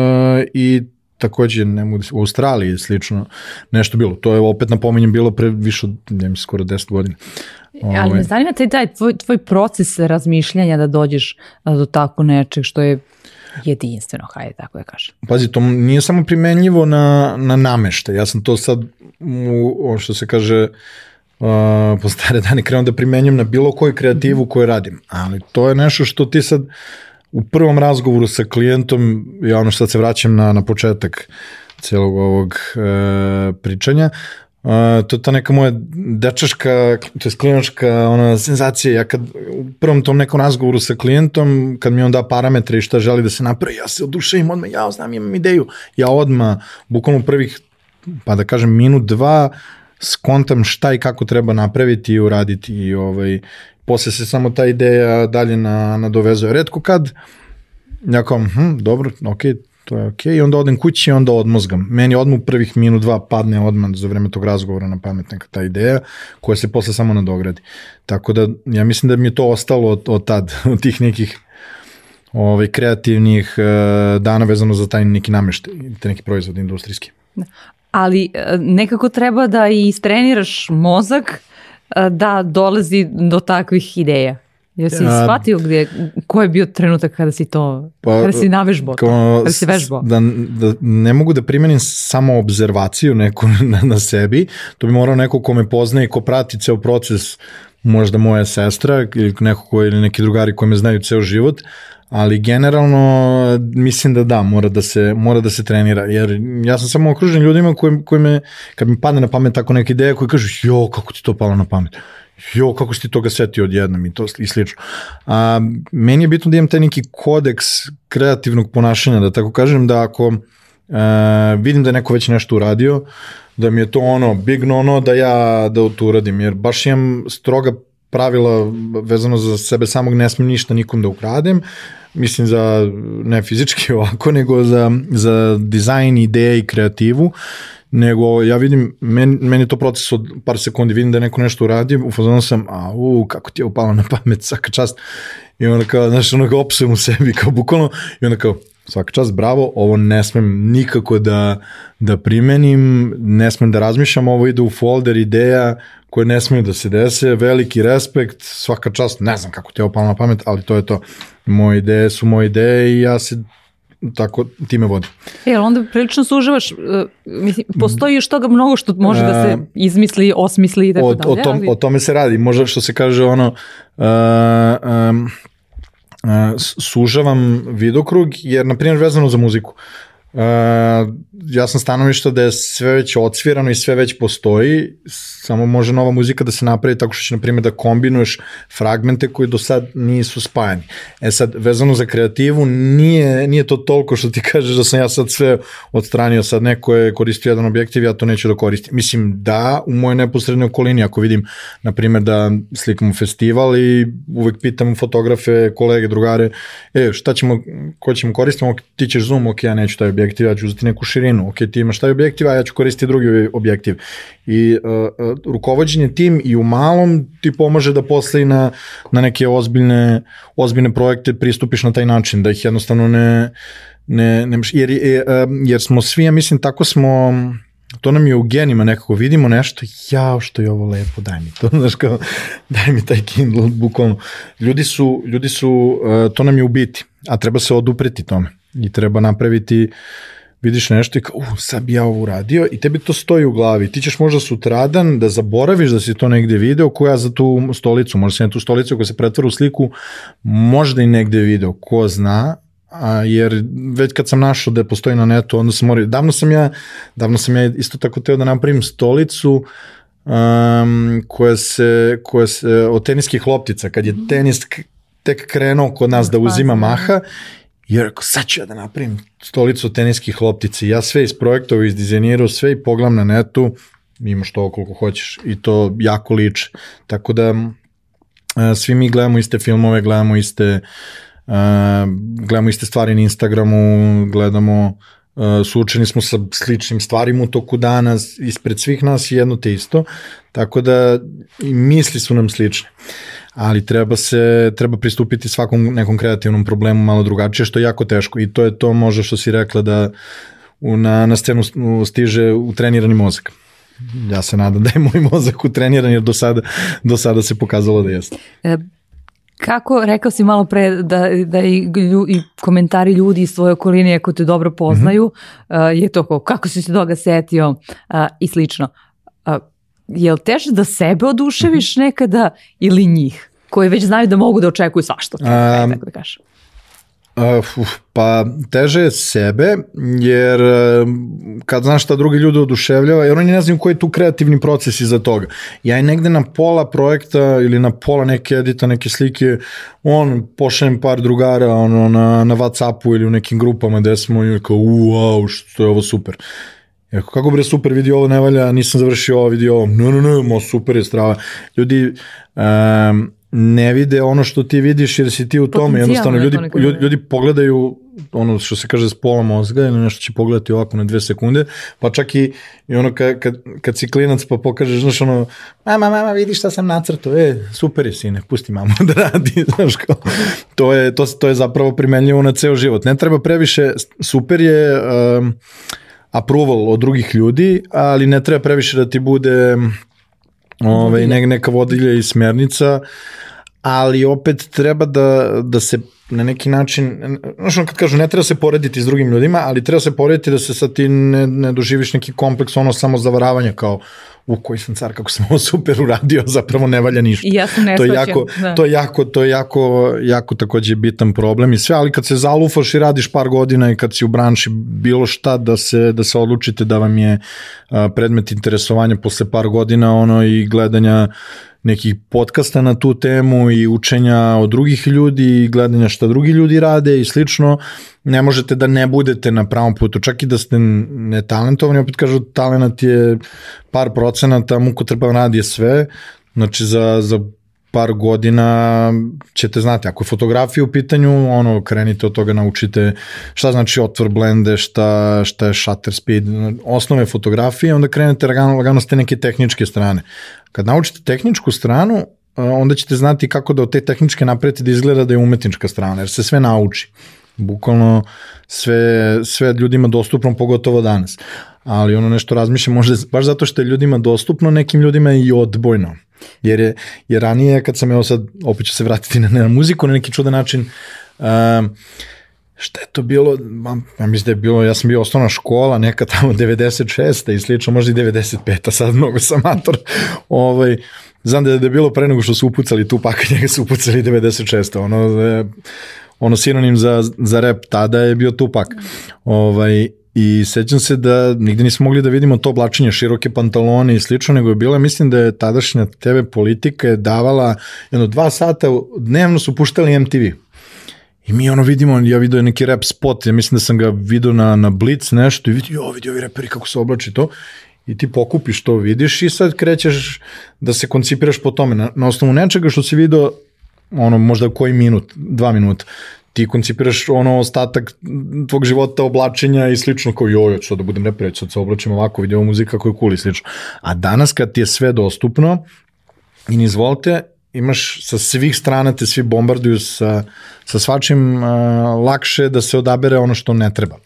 i takođe ne mogu, da u Australiji je slično nešto bilo. To je opet napominjem bilo pre više od, ne mislim, skoro 10 godina. Ali me ovaj. zanima te taj tvoj, tvoj proces razmišljanja da dođeš do tako nečeg što je jedinstveno, hajde tako da kažem. Pazi, to nije samo primenljivo na, na namešte. Ja sam to sad, u, što se kaže, uh, po stare dane krenuo da primenjam na bilo koju kreativu koju radim. Ali to je nešto što ti sad u prvom razgovoru sa klijentom, ja ono što se vraćam na, na početak celog ovog uh, pričanja, Uh, to je ta neka moja dečaška, to je klinačka ona senzacija, ja kad u prvom tom nekom razgovoru sa klijentom, kad mi on da parametre i šta želi da se napravi, ja se oduševim odmah, ja znam, imam ideju, ja odmah, bukvalno prvih, pa da kažem, minut, dva, skontam šta i kako treba napraviti i uraditi i ovaj, posle se samo ta ideja dalje na, nadovezuje. Redko kad, ja kao, hm, dobro, okej, to je okej, i onda odem kući i onda odmozgam. Meni odmah u prvih minut, dva padne odmah za vreme tog razgovora na pamet neka ta ideja, koja se posle samo nadogradi. Tako da, ja mislim da mi je to ostalo od, od tad, od tih nekih ovaj, kreativnih uh, dana vezano za taj neki nameštaj, te neki proizvod industrijski. Ali e, nekako treba da i istreniraš mozak e, da dolazi do takvih ideja. Jesi ja, shvatio gdje, ko je bio trenutak kada si to, pa, kada si navežbao to, kada si vežbao? Da, da ne mogu da primenim samo obzervaciju neku na, na sebi, to bi morao neko ko me poznaje i ko prati ceo proces, možda moja sestra ili neko ko, ili neki drugari koji me znaju ceo život, ali generalno mislim da da, mora da se, mora da se trenira, jer ja sam samo okružen ljudima koji, koji me, kad mi padne na pamet tako neka ideja koji kažu, jo, kako ti to palo na pamet? jo, kako si ti toga setio odjednom i to i slično. A, meni je bitno da imam taj neki kodeks kreativnog ponašanja, da tako kažem, da ako a, vidim da je neko već nešto uradio, da mi je to ono big no no da ja da to uradim, jer baš imam stroga pravila vezano za sebe samog, ne smijem ništa nikom da ukradem, mislim za ne fizički ovako, nego za, za dizajn, ideje i kreativu nego ja vidim, meni, meni je to proces od par sekundi, vidim da je neko nešto uradio, u fazonu sam, a u, kako ti je upalo na pamet, svaka čast, i onda kao, znaš, ono kao opsujem u sebi, kao bukvalno, i onda kao, svaka čast, bravo, ovo ne smem nikako da, da primenim, ne smem da razmišljam, ovo ide u folder ideja koje ne smeju da se dese, veliki respekt, svaka čast, ne znam kako ti je opalo na pamet, ali to je to. Moje ideje su moje ideje i ja se tako time vodim. E, ali onda prilično sužavaš, uh, mislim, postoji još toga mnogo što može da se izmisli, osmisli i tako o, dalje. O, tom, ali... o tome se radi, možda što se kaže ono, uh, um, sužavam vidokrug, jer, na primjer, vezano za muziku, Uh, ja sam stanovišta da je sve već odsvirano i sve već postoji, samo može nova muzika da se napravi tako što će, na primjer, da kombinuješ fragmente koji do sad nisu spajani. E sad, vezano za kreativu, nije, nije to toliko što ti kažeš da sam ja sad sve odstranio, sad neko je koristio jedan objektiv, ja to neću da koristim. Mislim, da, u mojoj neposrednoj okolini, ako vidim, na primjer, da slikamo festival i uvek pitam fotografe, kolege, drugare, e, šta ćemo, ko ćemo koristiti, ti ćeš zoom, ok, ja neću taj objektiv, ja ću uzeti neku širinu, ok, ti imaš taj objektiv, a ja ću koristiti drugi objektiv. I uh, uh, rukovođenje tim i u malom ti pomaže da posle i na, na neke ozbiljne, ozbiljne projekte pristupiš na taj način, da ih jednostavno ne, ne, ne jer, jer, jer smo svi, ja mislim, tako smo, to nam je u genima nekako, vidimo nešto, jao što je ovo lepo, daj mi to, znaš kao, daj mi taj Kindle, bukvalno. Ljudi su, ljudi su, to nam je u biti, a treba se odupreti tome i treba napraviti vidiš nešto i kao, uh, sad bi ja ovo uradio i tebi to stoji u glavi. Ti ćeš možda sutradan da zaboraviš da si to negde video, koja za tu stolicu, možda si na tu stolicu koja se pretvara u sliku, možda i negde video, ko zna, a, jer već kad sam našao da postoji na netu, onda sam morao, davno sam ja, davno sam ja isto tako teo da napravim stolicu um, koja se, koja se, od teniskih loptica, kad je tenis tek krenuo kod nas da uzima maha I rekao, sad ću ja da napravim stolicu teniskih loptica. Ja sve isprojektao, izdizajnirao sve i pogledam na netu, imaš to koliko hoćeš i to jako liče. Tako da svi mi gledamo iste filmove, gledamo iste uh, gledamo iste stvari na Instagramu, gledamo uh, suočeni smo sa sličnim stvarima u toku dana, ispred svih nas jedno te isto, tako da i misli su nam slične. Uh, ali treba se treba pristupiti svakom nekom kreativnom problemu malo drugačije što je jako teško i to je to možda što si rekla da u, na, na scenu stiže u trenirani mozak. Ja se nadam da je moj mozak utreniran jer do sada, do sada se pokazalo da jeste. E, kako, rekao si malo pre da, da i, i komentari ljudi iz svoje okoline ako te dobro poznaju, mm -hmm. uh, je to kao kako si se toga setio uh, i slično. Uh, je li teže da sebe oduševiš nekada ili njih? koji već znaju da mogu da očekuju svašta. Um, tako da kažem. Uh, pa teže je sebe, jer uh, kad znaš šta drugi ljudi oduševljava, jer oni ne znaju koji je tu kreativni proces iza toga. Ja i negde na pola projekta ili na pola neke edita, neke slike, on pošaljem par drugara ono, na, na Whatsappu ili u nekim grupama gde smo i kao, wow, što je ovo super. Eko, kako bre super vidio ovo ne valja, nisam završio ovo vidio ovo, no, no, no, mo super je strava. Ljudi, um, ne vide ono što ti vidiš jer si ti u tome, jednostavno ljudi, ljudi, ljudi pogledaju ono što se kaže s pola mozga ili nešto će pogledati ovako na dve sekunde, pa čak i, i ono kad, kad, kad si klinac pa pokažeš, znaš ono, mama, mama, vidi šta sam nacrtao, e, super je sine, pusti mamu da radi, znaš kao, to je, to, to je zapravo primenljivo na ceo život. Ne treba previše, super je um, approval od drugih ljudi, ali ne treba previše da ti bude ovaj, ne, neka vodilja i smernica, ali opet treba da, da se na neki način, znaš ono kad kažu ne treba se porediti s drugim ljudima, ali treba se porediti da se sad ti ne, ne doživiš neki kompleks ono samo zavaravanja kao u koji sam car, kako sam ovo super uradio, zapravo ne valja ništa. I ja sam ne to je jako, da. to je jako, to je jako, jako takođe bitan problem i sve, ali kad se zalufaš i radiš par godina i kad si u branši bilo šta da se, da se odlučite da vam je predmet interesovanja posle par godina ono i gledanja nekih podcasta na tu temu i učenja od drugih ljudi i gledanja šta drugi ljudi rade i slično, ne možete da ne budete na pravom putu, čak i da ste netalentovani, opet kažu talenat je par procenata, muko rad je sve, znači za, za par godina ćete znati, ako je fotografija u pitanju, ono, krenite od toga, naučite šta znači otvor blende, šta, šta je shutter speed, osnove fotografije, onda krenete lagano, lagano ste neke tehničke strane. Kad naučite tehničku stranu, onda ćete znati kako da od te tehničke napravite da izgleda da je umetnička strana, jer se sve nauči. Bukvalno sve, sve ljudima dostupno, pogotovo danas. Ali ono nešto razmišljam, možda baš zato što je ljudima dostupno, nekim ljudima je i odbojno. Jer, je, jer ranije, kad sam evo sad, opet ću se vratiti na, na muziku na neki čudan način, um, šta je to bilo, ja mislim da je bilo, ja sam bio osnovna škola, neka tamo 96. i slično, možda i 95. sad mnogo sam mator. ovaj, znam da je, da je bilo pre nego što su upucali tu pakat, njega su upucali 96. Ono, je, ono sinonim za, za rap tada je bio Tupak. Ovaj, I sećam se da nigde nismo mogli da vidimo to oblačenje, široke pantalone i slično, nego je bila, mislim da je tadašnja TV politika je davala jedno dva sata, dnevno su puštali MTV. I mi ono vidimo, ja vidio neki rap spot, ja mislim da sam ga vidio na, na Blitz nešto i vidio, jo, vidio ovi reperi kako se oblači to i ti pokupiš to, vidiš i sad krećeš da se koncipiraš po tome, na, na osnovu nečega što si vidio ono možda koji minut, dva minuta ti koncipiraš ono ostatak tvog života, oblačenja i slično kao joj, što da budem repreć, sad se oblačim ovako, vidio muzika kako je cool i slično. A danas kad ti je sve dostupno i nizvolite, imaš sa svih strana te svi bombarduju sa, sa svačim uh, lakše da se odabere ono što ne treba.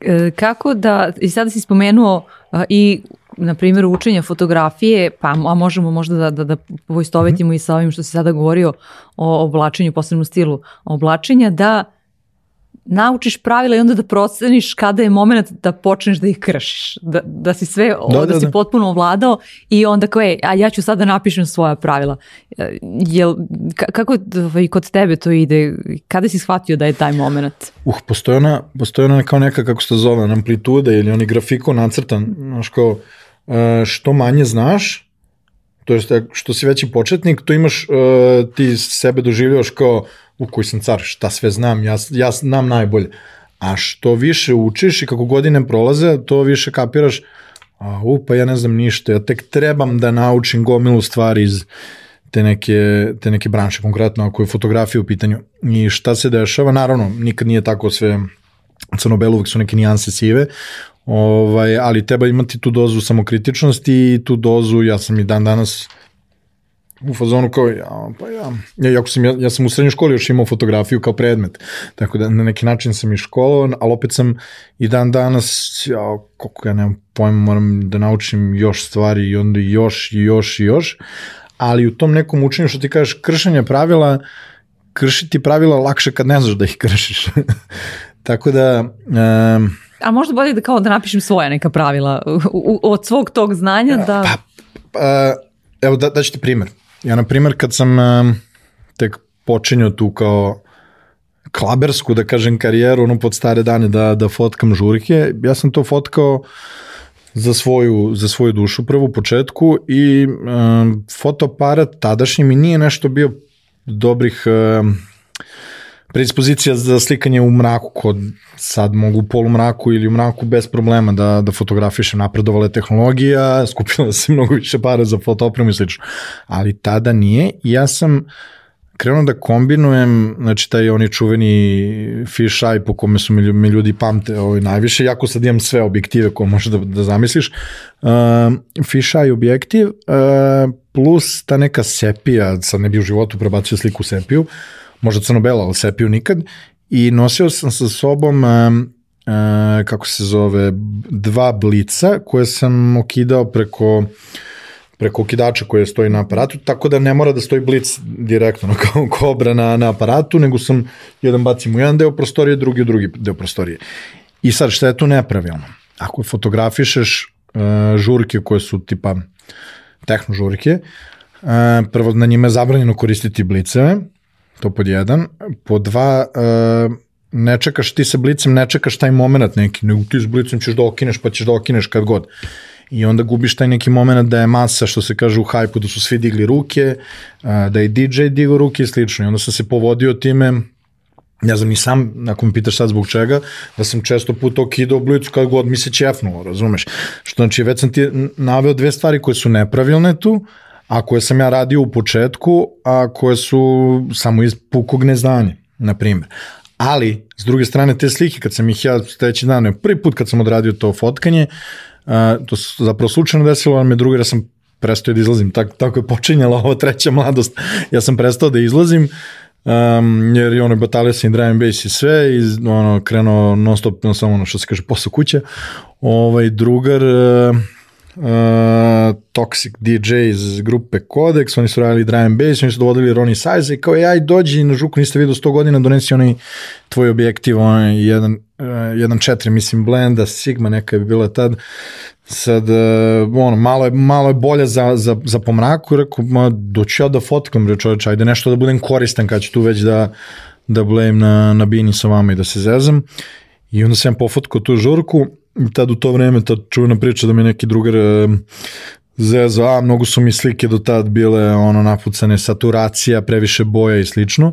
E, kako da, i sada si spomenuo uh, i na primjer učenja fotografije, pa a možemo možda da, da, da poistovetimo mm -hmm. i sa ovim što si sada govorio o oblačenju, posebnom stilu oblačenja, da naučiš pravila i onda da proceniš kada je moment da počneš da ih kršiš. Da, da si sve, da, da, da, si da. potpuno ovladao i onda kao, ej, a ja ću sada da napišem svoja pravila. E, jel, kako ovaj, kod tebe to ide? Kada si shvatio da je taj moment? Uh, postoji ona, postoji ona kao neka, kako se to zove, amplituda ili oni grafiko nacrtan, znaš kao, e, što manje znaš, to je što si veći početnik, to imaš, uh, ti sebe doživljaš kao u koji sam car, šta sve znam, ja, ja znam najbolje. A što više učiš i kako godine prolaze, to više kapiraš, a u, pa ja ne znam ništa, ja tek trebam da naučim gomilu stvari iz te neke, te neke branše, konkretno ako je fotografija u pitanju. I šta se dešava, naravno, nikad nije tako sve crno-belo, uvek su neke nijanse sive, ovaj, ali treba imati tu dozu samokritičnosti i tu dozu, ja sam i dan danas u fazonu kao, ja, pa ja, ja, jako sam, ja, ja sam u srednjoj školi još imao fotografiju kao predmet, tako da na neki način sam i školovan, ali opet sam i dan danas, ja, koliko ja nemam pojma, moram da naučim još stvari i onda još i još i još, ali u tom nekom učenju što ti kažeš, kršenje pravila, kršiti pravila lakše kad ne znaš da ih kršiš. tako da... Um, A možda bolje da kao da napišem svoja neka pravila u, u, od svog tog znanja da... Pa, pa evo da, da ćete primjer. Ja, na primjer, kad sam um, tek počinio tu kao klabersku, da kažem, karijeru, ono pod stare dane da, da fotkam žurke, ja sam to fotkao za svoju, za svoju dušu prvo u početku i um, fotoaparat tadašnji mi nije nešto bio dobrih um, predispozicija za slikanje u mraku, kod sad mogu u polumraku ili u mraku bez problema da, da fotografišem, napredovala tehnologija, skupila se mnogo više para za fotopremu i slično, ali tada nije. I ja sam krenuo da kombinujem, znači taj oni čuveni fish eye po kome su mi ljudi pamte ovaj, najviše, jako sad imam sve objektive koje možeš da, da zamisliš, uh, fish eye objektiv uh, plus ta neka sepija, sad ne bi u životu prebacio sliku sepiju, uh, možda crno-bela, ali sepiju nikad, i nosio sam sa sobom kako se zove, dva blica koje sam okidao preko preko okidača koje stoji na aparatu, tako da ne mora da stoji blic direktno kao kobra na, na aparatu, nego sam jedan bacim u jedan deo prostorije, drugi u drugi deo prostorije. I sad, šta je tu nepravilno? Ako fotografišeš uh, žurke koje su tipa tehno žurke, prvo na njima je zabranjeno koristiti bliceve, To pod jedan. Po dva, uh, ne čekaš, ti sa blicem ne čekaš taj moment neki, nego ti s blicem ćeš da okineš, pa ćeš da okineš kad god. I onda gubiš taj neki moment da je masa, što se kaže u hajpu, da su svi digli ruke, uh, da je DJ digo ruke i slično. I onda sam se povodio time, ne znam ni sam, ako mi pitaš sad zbog čega, da sam često puta okidao blicu kad god mi se ćefnulo, razumeš? Što znači, već sam ti naveo dve stvari koje su nepravilne tu, a koje sam ja radio u početku, a koje su samo iz pukog neznanja, na primjer. Ali, s druge strane, te slike, kad sam ih ja sledeći dan, prvi put kad sam odradio to fotkanje, to se zapravo slučajno desilo, ali me drugi da sam prestao da izlazim, tako, tako je počinjala ova treća mladost. Ja sam prestao da izlazim, um, jer je ono batalio sa drum and bass i sve i ono, krenuo non stop, no, samo ono što se kaže, posle kuće. Ovaj drugar, uh, uh, Toxic DJ iz grupe Codex, oni su radili drum bass, oni su dovodili Ronnie Size i kao ja i dođi na žuku, niste vidio 100 godina, donesi onaj tvoj objektiv, onaj jedan, uh, jedan četiri, mislim, blenda, Sigma neka je bila tad, sad, uh, ono, malo je, malo je bolje za, za, za pomraku, rekao, ma, doću ja da fotkam, re čoveč, ajde nešto da budem koristan kad ću tu već da, da blejim na, na bini sa vama i da se zezam. I onda sam pofotkao tu žurku, tad u to vreme, ta čuvena priča da mi neki drugar uh, zezo, a mnogo su mi slike do tad bile ono napucane, saturacija, previše boja i slično.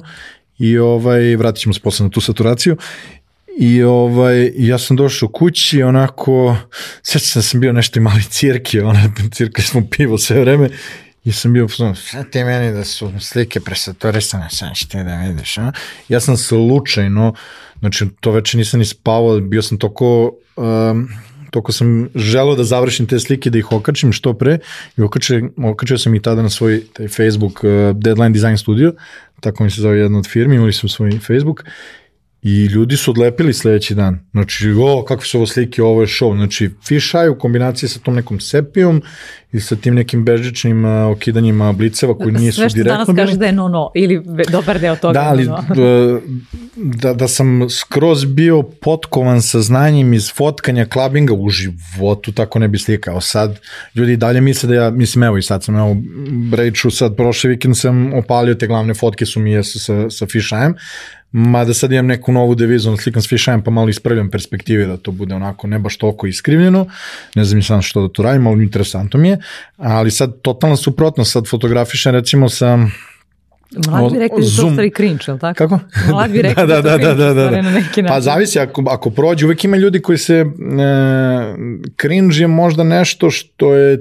I ovaj, vratit ćemo se posle na tu saturaciju. I ovaj, ja sam došao kući, onako, sveća da sam bio nešto i mali cirki, ona, cirkali smo pivo sve vreme, i sam bio, šta ti meni da su slike presaturisane, sad ćete da vidiš, a? Ja sam slučajno, znači to večer nisam ni spavao, bio sam toko, um, toko sam želeo da završim te slike, da ih okačim što pre i okačio, okačio sam i tada na svoj taj Facebook uh, Deadline Design Studio, tako mi se zove jedna od firmi, imali smo svoj Facebook I ljudi su odlepili sledeći dan. Znači, o, kakve su ovo slike, ovo je show. Znači, eye u kombinaciji sa tom nekom sepijom i sa tim nekim bežičnim uh, okidanjima bliceva koji nisu direktno Sve što danas kaže da je no-no ili dobar deo toga. Da, ali no -no. da, da sam skroz bio potkovan sa znanjem iz fotkanja klabinga u životu, tako ne bi slikao. Sad, ljudi dalje misle da ja, mislim, evo i sad sam, evo, Brejču, sad prošli vikend sam opalio te glavne fotke su mi jesu sa, sa fish eye Mada sad imam neku novu devizu, na slikam s fišajem pa malo ispravljam perspektive da to bude onako ne baš toliko iskrivljeno. Ne znam sam što da to radim, ali interesantno mi je. Ali sad totalno suprotno, sad fotografišem recimo sa Mlad bi rekli da to stvari cringe, ili tako? Kako? Mlad bi rekli da, da, da, da, da, da. na neki način. Pa zavisi, ako, ako prođe, uvek ima ljudi koji se, e, cringe je možda nešto što je,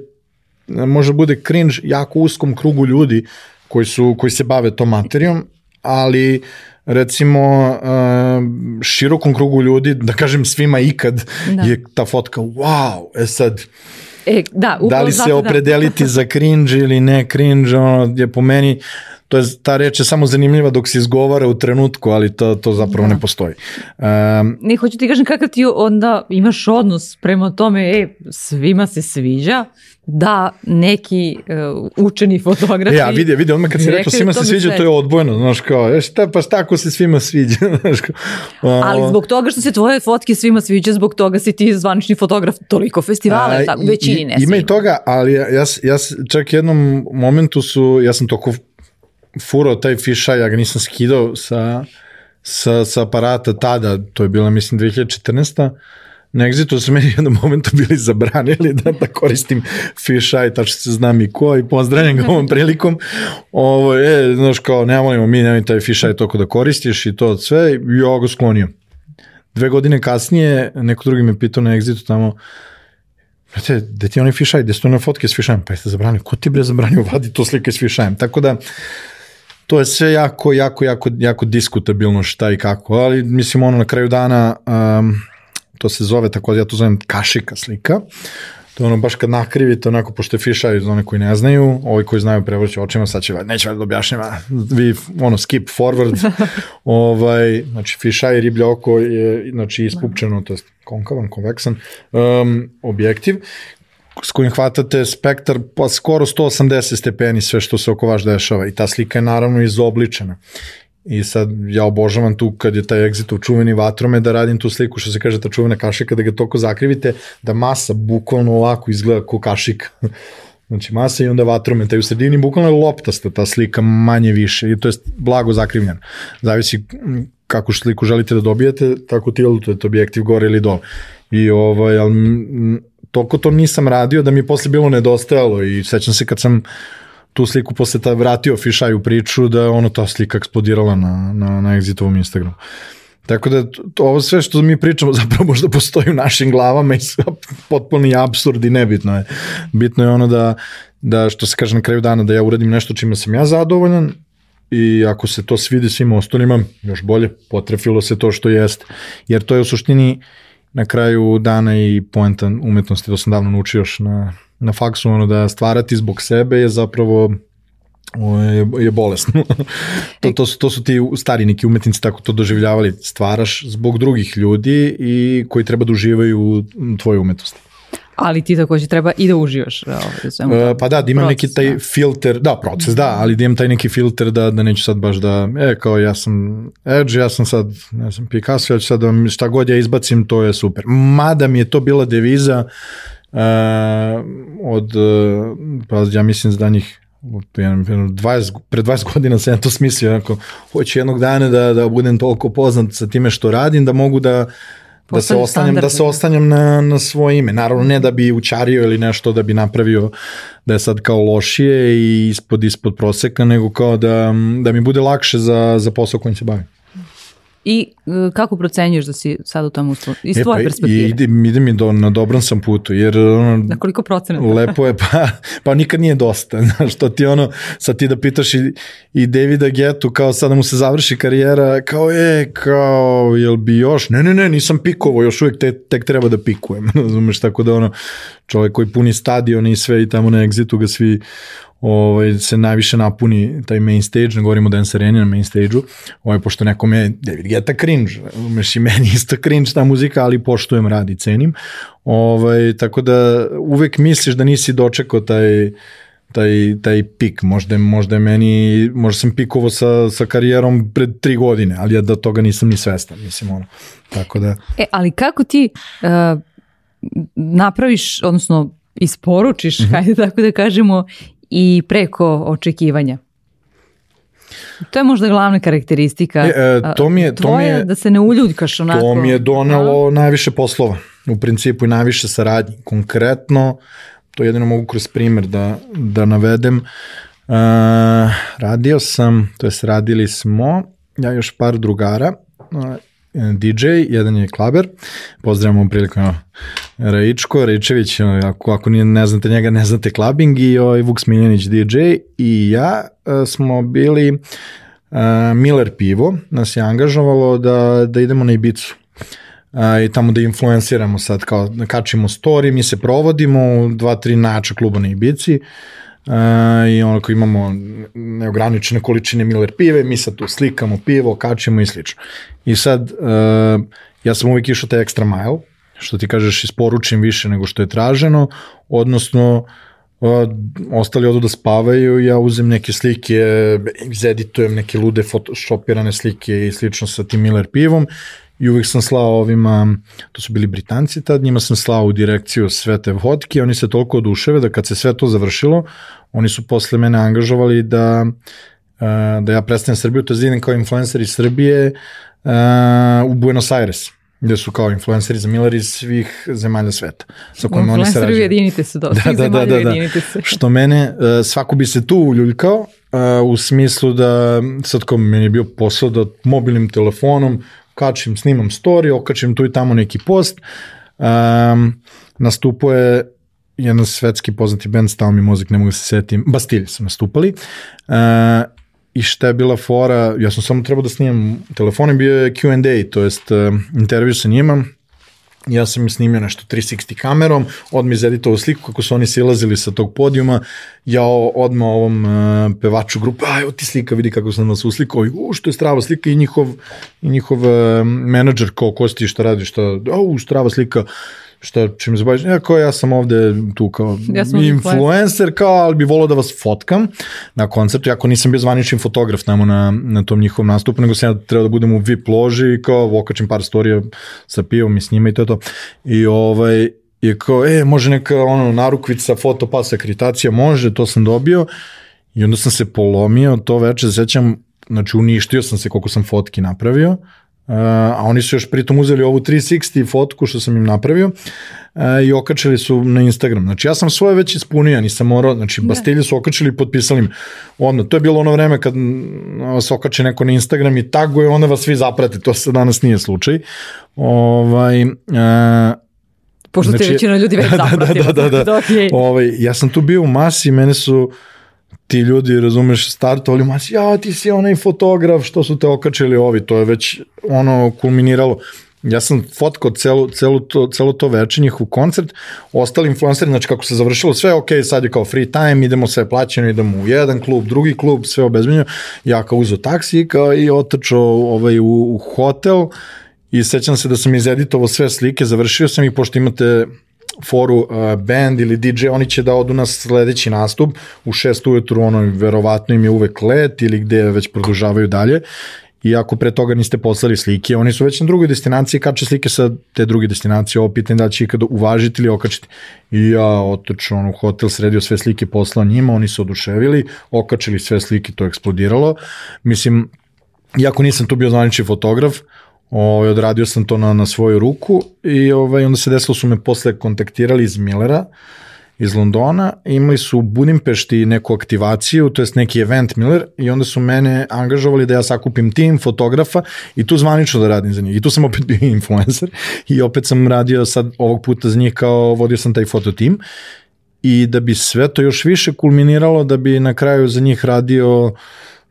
može bude cringe jako uskom krugu ljudi koji, su, koji se bave tom materijom, ali recimo širokom krugu ljudi, da kažem svima ikad, da. je ta fotka wow, e sad E, da, da li se da. opredeliti da. za cringe ili ne cringe, ono je po meni to je, ta reč je samo zanimljiva dok se izgovara u trenutku, ali to, to zapravo da. ne postoji. Um, ne, hoću ti kažem kakav ti onda imaš odnos prema tome, e, svima se sviđa, da neki uh, učeni fotografi... Ja, vidi, vidi, odmah kad si rekao svima se sviđa, sve. to je odbojno, znaš kao, e šta, pa šta ako se svima sviđa, znaš kao. Uh, Ali zbog toga što se tvoje fotke svima sviđa, zbog toga si ti zvanični fotograf toliko festivala, a, tako, većini ne Ima i toga, ali ja, ja, ja čak jednom momentu su, ja sam toko furao taj fišaj, ja ga nisam skidao sa, sa, sa aparata tada, to je bila mislim 2014 na Exitu su meni jednom momentu bili zabranili da, da koristim fisheye, tačno se znam i ko, i pozdravljam ga ovom prilikom. Ovo, je, znaš, kao, ne volimo mi, nemoj taj fisheye toko da koristiš i to sve, i ja ga sklonio. Dve godine kasnije, neko drugi me pitao na Exitu tamo, Brate, gde ti onaj fisheye, gde su one fotke s fishajem? Pa jeste zabranio, ko ti bre zabranio vadi to slike s fishajem? Tako da, to je sve jako, jako, jako, jako diskutabilno šta i kako, ali mislim ono na kraju dana um, to se zove tako, ja to zovem kašika slika, to je ono baš kad nakrivite onako, pošto je fišaj za one koji ne znaju, ovi koji znaju prevrće očima, sad će, neće da objašnjava, vi ono skip forward, ovaj, znači fišaj riblje oko je znači ispupčeno, to je konkavan, konveksan um, objektiv s kojim hvatate spektar pa skoro 180 stepeni sve što se oko vas dešava i ta slika je naravno izobličena. I sad ja obožavam tu kad je taj exit u čuveni vatrome da radim tu sliku što se kaže ta čuvena kašika da ga toko zakrivite da masa bukvalno ovako izgleda kao kašika. Znači masa i onda vatrome, taj u sredini bukvalno je loptasta ta slika manje više i to je blago zakrivljena. Zavisi kako sliku želite da dobijete, tako tiltujete objektiv gore ili dole. I ovaj, ali toliko to nisam radio da mi je posle bilo nedostajalo i sećam se kad sam tu sliku posle ta vratio Fišaju priču da je ono ta slika eksplodirala na, na, na Exitovom Instagramu. Tako da to, ovo sve što mi pričamo zapravo možda postoji u našim glavama i potpuni absurd i nebitno je. Bitno je ono da, da što se kaže na kraju dana da ja uradim nešto čime sam ja zadovoljan i ako se to svidi svim ostalima, još bolje, potrefilo se to što jest. Jer to je u suštini na kraju dana i poenta umetnosti, to sam davno naučio još na, na faksu, ono da stvarati zbog sebe je zapravo je, je bolesno. to, to, su, to su ti stari neki umetnici tako to doživljavali. Stvaraš zbog drugih ljudi i koji treba da uživaju u tvojoj umetnosti. Ali ti takođe treba i da uživaš. Ovaj, uh, pa da, da imam proces, neki taj da. filter, da, proces, da, ali da imam taj neki filter da, da neću sad baš da, e, kao ja sam Edge, ja sam sad, ne znam, Picasso, ja ću sad da šta god ja izbacim, to je super. Mada mi je to bila deviza uh, od, uh, pa ja mislim, za danjih 20, pre 20 godina sam ja to smislio, onako, hoću jednog dana da, da budem toliko poznat sa time što radim, da mogu da da se ostanjem, da se ostanjem na, na svoje ime. Naravno ne da bi učario ili nešto da bi napravio da je sad kao lošije i ispod ispod proseka, nego kao da, da mi bude lakše za, za posao kojim se bavim. I e, kako procenjuješ da si sad u tom uslovu? Iz e, tvoje pa, perspektive? Ide, ide mi do, na dobrom sam putu, jer... Ono, na koliko procenata? Lepo je, pa, pa nikad nije dosta. Znaš, to ti ono, sad ti da pitaš i, i Davida Getu, kao sad da mu se završi karijera, kao je, kao, jel bi još? Ne, ne, ne, nisam pikovo, još uvijek te, tek treba da pikujem. Razumeš, tako da ono, čovjek koji puni stadion i sve i tamo na egzitu ga svi ovaj, se najviše napuni taj main stage, ne govorimo o Dance Arena na main stage-u, ovaj, pošto nekome je David Guetta cringe, umeš i meni isto cringe ta muzika, ali poštujem, rad i cenim. Ovaj, tako da uvek misliš da nisi dočekao taj taj, taj pik, možda, možda je meni, možda sam pikovo sa, sa karijerom pred tri godine, ali ja da toga nisam ni svestan, mislim ono, tako da... E, ali kako ti uh, napraviš, odnosno isporučiš, mm -hmm. hajde tako da kažemo, i preko očekivanja. To je možda glavna karakteristika e, e, to mi je, to mi je, da se ne uljudkaš onako. To mi je donelo da. najviše poslova, u principu i najviše saradnji. Konkretno, to jedino mogu kroz primer da, da navedem, uh, radio sam, to jest radili smo, ja još par drugara, uh, DJ, jedan je klaber, pozdravljamo prilikom Raičko, Raičević, ako, ako ne znate njega, ne znate klabing i ovaj Vuk Smiljanić DJ i ja e, smo bili Miller pivo, nas je angažovalo da, da idemo na Ibicu. I tamo da influenciramo sad, kao da kačimo story, mi se provodimo dva, tri nača kluba na Ibici, i onako imamo neograničene količine Miller pive, mi sad tu slikamo pivo, kačimo i slično. I sad, uh, ja sam uvijek išao taj extra mile, što ti kažeš isporučim više nego što je traženo, odnosno uh, ostali odu da spavaju, ja uzem neke slike, izeditujem neke lude photoshopirane slike i slično sa tim Miller pivom i uvek sam slao ovima, to su bili Britanci tad, njima sam slao u direkciju sve te vodke, oni se toliko oduševe da kad se sve to završilo, oni su posle mene angažovali da, da ja predstavim Srbiju, to je kao influencer iz Srbije u Buenos Aires gde su kao influenceri za Miller iz svih zemalja sveta. Sa kojima oni se rađaju. ujedinite se do da, svih da, da, da, da. se. Što mene, svako bi se tu uljuljkao, u smislu da sad kao meni je bio posao da mobilnim telefonom kačim, snimam story, okačim tu i tamo neki post. Um, nastupo je jedan svetski poznati band, stao mi mozak, ne mogu da se setim, Bastilje su nastupali. Uh, I šta je bila fora, ja sam samo trebao da snimam telefonom, bio je Q&A, to jest uh, intervju sa njima, ja sam im snimio nešto 360 kamerom, odmah izeditovao sliku kako su oni silazili sa tog podijuma, ja odmah ovom uh, pevaču grupe, aj, ti slika, vidi kako sam nas uslikao, i u, što je strava slika? I njihov, i njihov uh, menadžer, kao ko si šta radi, šta, u, strava slika, šta, čim se baviš, ja kao ja sam ovde tu kao ja influencer, kao, ali bi volao da vas fotkam na koncertu, jako nisam bio zvanični fotograf namo na, na tom njihovom nastupu, nego sam ja trebao da budem u VIP loži i kao okačim par storija sa pivom i s njima i to je to. I ovaj, je kao, e, može neka ono, narukvica, foto, pas, akreditacija, može, to sam dobio. I onda sam se polomio to veče, sećam, znači uništio sam se koliko sam fotki napravio, Uh, a oni su još pritom uzeli ovu 360 fotku što sam im napravio uh, i okačili su na Instagram. Znači ja sam svoje već ispunio, nisam morao, znači da. Bastilje su okačili i potpisali mi. Onda, to je bilo ono vreme kad vas okače neko na Instagram i taguje, onda vas svi zaprate, to se danas nije slučaj. Ovaj, uh, Pošto znači, te većina ljudi već zapratila. da, da, da, da. da. okay. ovaj, ja sam tu bio u masi, mene su ti ljudi, razumeš, startovali, mas, ja, ti si onaj fotograf, što su te okačili ovi, to je već ono kulminiralo. ja sam fotkao celu, celu to, celo to veče njihov koncert, ostali influenceri, znači kako se završilo sve, ok, sad je kao free time, idemo sve plaćeno, idemo u jedan klub, drugi klub, sve obezbenjeno, ja kao uzeo taksi kao, i otrčao ovaj, u, u hotel i sećam se da sam izeditovao sve slike, završio sam ih, pošto imate foru uh, band ili DJ, oni će da odu na sledeći nastup u 6 ujutru, ono, verovatno im je uvek let ili gde već produžavaju dalje i ako pre toga niste poslali slike, oni su već na drugoj destinaciji, kače slike sa te druge destinacije, ovo pitanje da će ikada uvažiti ili okačiti. I ja otočio on u hotel, sredio sve slike, poslao njima, oni su oduševili, okačili sve slike, to je eksplodiralo. Mislim, iako nisam tu bio zvanični fotograf, ovaj, odradio sam to na, na svoju ruku i ovaj, onda se desilo su me posle kontaktirali iz Millera, iz Londona, imali su u Budimpešti neku aktivaciju, to jest neki event Miller i onda su mene angažovali da ja sakupim tim fotografa i tu zvanično da radim za njih. I tu sam opet bio influencer i opet sam radio sad ovog puta za njih kao vodio sam taj fototim i da bi sve to još više kulminiralo, da bi na kraju za njih radio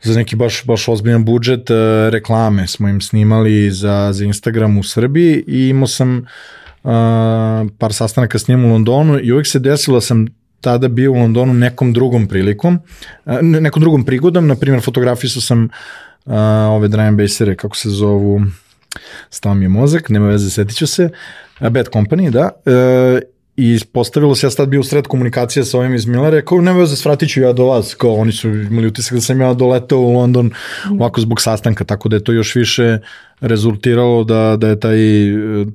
za neki baš, baš ozbiljan budžet, eh, reklame smo im snimali za, za Instagram u Srbiji i imao sam uh, par sastanaka s njim u Londonu i uvijek se desilo da sam tada bio u Londonu nekom drugom prilikom, nekom drugom prigodom, na primjer fotografisao sam uh, ove Brian Basere, kako se zovu, stao mi je mozak, nema veze, setit ću se, Bad Company, da, uh, i postavilo se, ja sad bio u sred komunikacije sa ovim iz Millera, rekao, nema veze, svratit ću ja do vas, kao oni su imali utisak da sam ja doletao u London ovako zbog sastanka, tako da je to još više rezultiralo da, da je taj,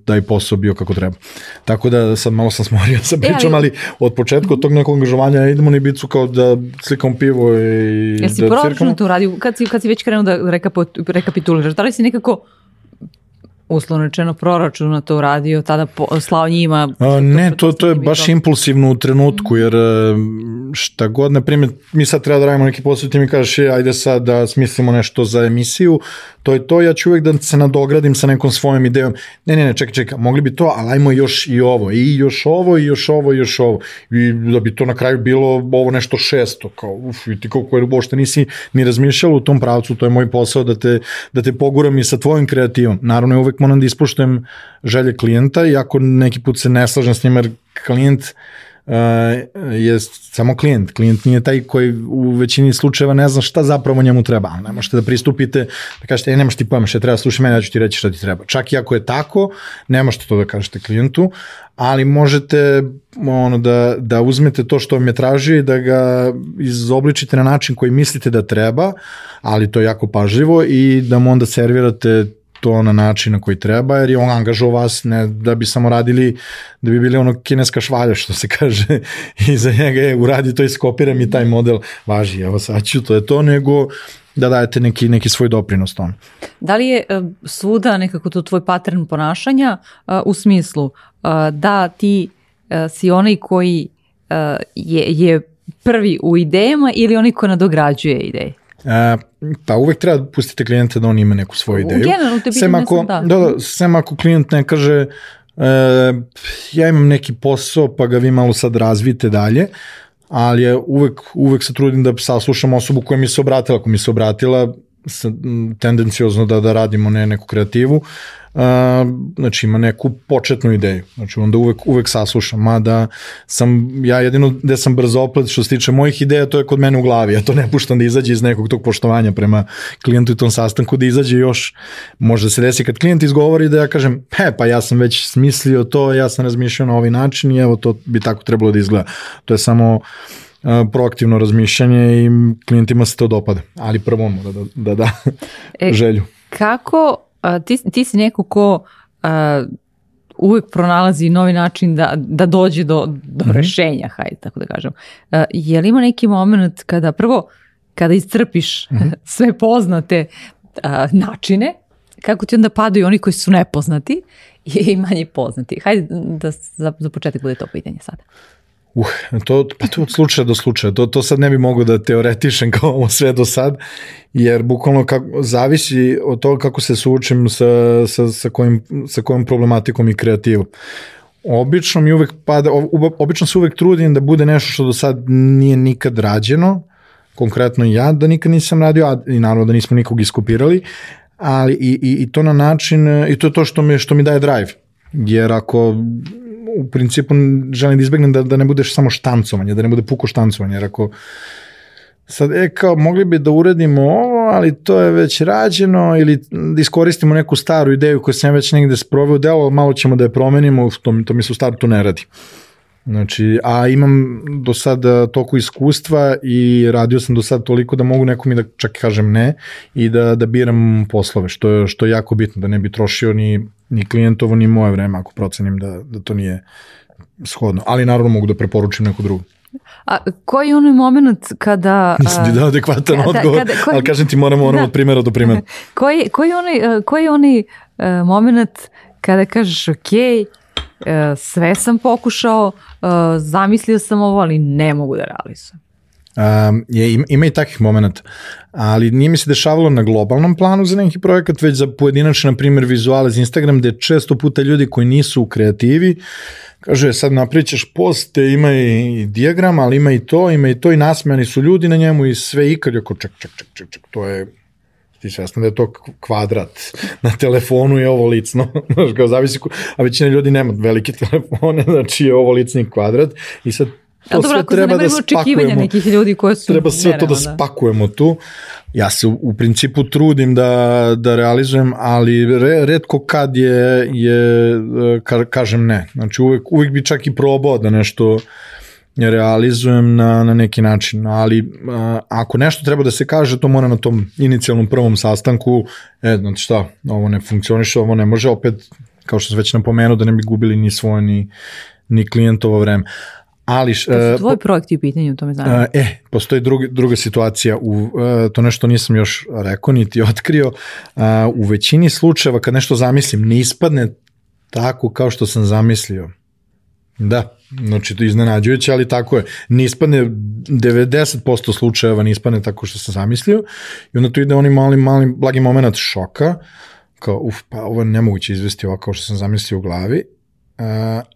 taj posao bio kako treba. Tako da sad malo sam smorio sa pričom, e, ali... od početka od tog nekog angažovanja idemo na Ibicu kao da slikam pivo i Jel si da proračun to radi, kad si, kad si već krenuo da rekapituliraš, da li si nekako uslovno rečeno proračuna to uradio, tada po, slao njima? A, ne, to, to je baš impulsivno u trenutku, jer šta god, na primjer, mi sad treba da radimo neki posao, ti mi kažeš, je, ajde sad da smislimo nešto za emisiju, to je to, ja ću uvek da se nadogradim sa nekom svojom idejom, ne, ne, ne, čekaj, čekaj, mogli bi to, ali ajmo još i ovo, i još ovo, i još ovo, i još ovo, i da bi to na kraju bilo ovo nešto šesto, kao, uf, i ti kako je uopšte nisi ni razmišljala u tom pravcu, to je moj posao da te, da te poguram i sa tvojim kreativom. Naravno, je uvek moram da ispoštujem želje klijenta i ako neki put se ne slažem s njim, jer klijent uh, je samo klijent. Klijent nije taj koji u većini slučajeva ne zna šta zapravo njemu treba. Ne možete da pristupite, da kažete, e, nemaš ti pojma šta treba, slušaj mene, ja ću ti reći šta ti treba. Čak i ako je tako, ne možete to da kažete klijentu, ali možete ono, da, da uzmete to što vam je tražio i da ga izobličite na način koji mislite da treba, ali to je jako pažljivo i da mu onda servirate to na način na koji treba, jer je on angažao vas ne da bi samo radili, da bi bili ono kineska švalja, što se kaže, i za njega je uradi to i skopira mi taj model, važi, evo sad ću, to je to, nego da dajete neki, neki svoj doprinos tome. Da li je uh, svuda nekako to tvoj pattern ponašanja uh, u smislu uh, da ti si onaj koji je, je prvi u idejama ili onaj ko nadograđuje ideje? E, pa uvek treba da pustite klijenta da on ima neku svoju ideju. Generalno te sem ako, da. da, da, sem ako klijent ne kaže e, ja imam neki posao pa ga vi malo sad razvite dalje, ali je uvek, uvek se trudim da saslušam osobu koja mi se obratila. Ako mi se obratila, tendenciozno da, da radimo ne, neku kreativu, a, znači ima neku početnu ideju, znači onda uvek, uvek saslušam, mada sam, ja jedino gde sam brzo oplet što se tiče mojih ideja, to je kod mene u glavi, ja to ne puštam da izađe iz nekog tog poštovanja prema klijentu i tom sastanku, da izađe još, može se desi kad klijent izgovori da ja kažem, he, pa ja sam već smislio to, ja sam razmišljao na ovaj način i evo to bi tako trebalo da izgleda. To je samo proaktivno razmišljanje i klijentima se to dopada, ali prvo on mora da da, da e, želju. Kako a, ti, ti si neko ko a, uvek pronalazi novi način da, da dođe do, do mm -hmm. rešenja, hajde tako da kažem. A, je li ima neki moment kada prvo, kada iscrpiš mm -hmm. sve poznate a, načine, kako ti onda padaju oni koji su nepoznati i manje poznati? Hajde da za, za početak bude to pitanje sada. Uh, to, pa to od slučaja do slučaja, to, to sad ne bi mogo da teoretišem kao ovo sve do sad, jer bukvalno kako, zavisi od toga kako se suočim sa, sa, sa, kojim, sa kojom problematikom i kreativom. Obično mi uvek pada, obično se uvek trudim da bude nešto što do sad nije nikad rađeno, konkretno ja da nikad nisam radio, a i naravno da nismo nikog iskopirali, ali i, i, i to na način, i to je to što mi, što mi daje drive. Jer ako u principu želim da izbegnem da, da ne budeš samo štancovanje, da ne bude puko štancovanje, jer ako sad, e, kao, mogli bi da uradimo ovo, ali to je već rađeno, ili da iskoristimo neku staru ideju koju sam već negde sproveo delo, malo ćemo da je promenimo, to, to mi se u startu ne radi. Znači, a imam do sada toliko iskustva i radio sam do sada toliko da mogu nekom i da čak kažem ne i da, da biram poslove, što je, što je jako bitno, da ne bi trošio ni, ni klijentovo ni moje vreme ako procenim da, da to nije shodno. Ali naravno mogu da preporučim neku drugu. A koji je onaj moment kada... Nisam ti dao adekvatan kada, odgovor, kada, koji, ali kažem ti moramo ono da. od primjera do primjera. Koji, koji onaj, koji onaj uh, moment kada kažeš ok, uh, sve sam pokušao, uh, zamislio sam ovo, ali ne mogu da realizujem. Um, je, ima, i takvih momenta, ali nije mi se dešavalo na globalnom planu za neki projekat, već za pojedinačne, na primjer, vizuale za Instagram, gde često puta ljudi koji nisu u kreativi, kaže, sad napričaš post, ima i diagram, ali ima i to, ima i to i nasmejani su ljudi na njemu i sve i kad ako ček, ček, ček, ček, ček, to je ti svesno da je to kvadrat na telefonu je ovo licno, znaš, kao zavisi, a većina ljudi nema velike telefone, znači je ovo licni kvadrat i sad to dobro, sve treba da spakujemo. nekih ljudi koje su treba sve to da, da spakujemo tu. Ja se u, u principu trudim da, da realizujem, ali re, redko kad je, je ka, kažem ne. Znači uvek, uvek bi čak i probao da nešto realizujem na, na neki način, ali a, ako nešto treba da se kaže, to mora na tom inicijalnom prvom sastanku, e, znači šta, ovo ne funkcioniše, ovo ne može, opet, kao što sam već napomenuo, da ne bi gubili ni svoje, ni, ni klijentovo vreme. Ali, to su e, tvoj projekti u pitanju, to me zanima. Uh, e, postoji druga, druga situacija, u, uh, to nešto nisam još rekao, niti otkrio, uh, u većini slučajeva kad nešto zamislim, ne ispadne tako kao što sam zamislio. Da, znači to je iznenađujuće, ali tako je. Ne ispadne 90% slučajeva ne ispadne tako što sam zamislio i onda tu ide oni mali, mali, blagi moment šoka, kao, uf, pa ovo je nemoguće izvesti ovako kao što sam zamislio u glavi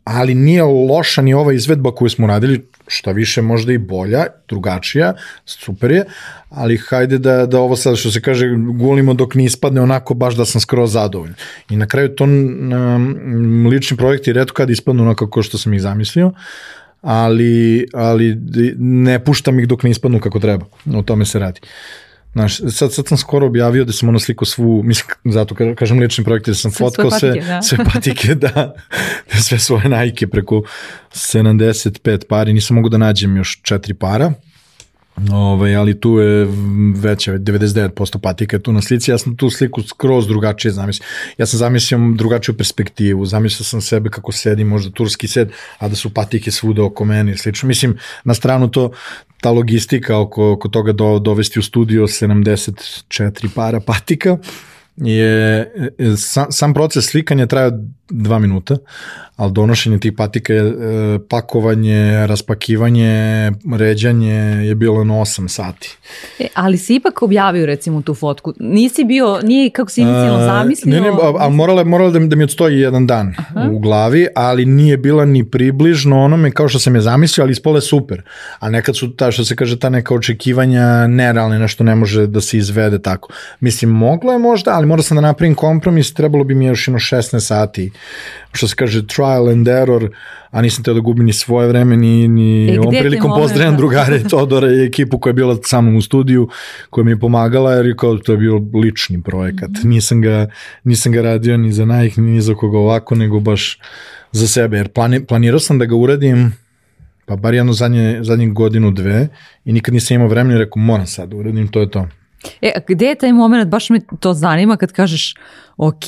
ali nije loša ni ova izvedba koju smo radili, šta više možda i bolja, drugačija, super je, ali hajde da, da ovo sad što se kaže gulimo dok ne ispadne onako baš da sam skroz zadovoljan. I na kraju to um, lični projekti redko kad ispadnu onako kao što sam ih zamislio, ali, ali ne puštam ih dok ne ispadnu kako treba. O tome se radi. Uh, Znaš, sad, sad sam skoro objavio da sam ono sliku svu, mislim, zato kažem lični projekt, da sam sve fotkao sve, patike, da. sve patike, da, sve svoje najke preko 75 pari, nisam mogu da nađem još četiri para, Ovaj, ali tu je veća, 99% patika je tu na slici, ja sam tu sliku skroz drugačije zamislio. Ja sam zamislio drugačiju perspektivu, zamislio sam sebe kako sedim, možda turski sed, a da su patike svuda oko mene i slično. Mislim, na stranu to, ta logistika oko, oko toga do, dovesti u studio 74 para patika, je, sam, sam proces slikanja traja dva minuta, ali donošenje tih patika je e, pakovanje, raspakivanje, ređanje je bilo na 8 sati. E, ali si ipak objavio recimo tu fotku. Nisi bio, nije kako si inicijalno zamislio? Ne, ne, ali morala, morala da, mi, da mi odstoji jedan dan Aha. u glavi, ali nije bila ni približno onome kao što sam je zamislio, ali ispole super. A nekad su ta, što se kaže, ta neka očekivanja nerealne, nešto ne može da se izvede tako. Mislim, moglo je možda, ali mora sam da napravim kompromis, trebalo bi mi još jedno 16 sati što se kaže trial and error, a nisam teo da gubim ni svoje vreme, ni, ni e, ovom prilikom pozdravljam drugare Todora i ekipu koja je bila sa mnom u studiju, koja mi je pomagala, jer je kao to je bio lični projekat. Mm -hmm. nisam, ga, nisam ga radio ni za Nike, ni za koga ovako, nego baš za sebe, jer plani, planirao sam da ga uradim pa bar jedno zadnje, zadnje godinu, dve i nikad nisam imao vremena i rekao moram sad da uradim, to je to. E, gde je taj moment, baš me to zanima kad kažeš, ok,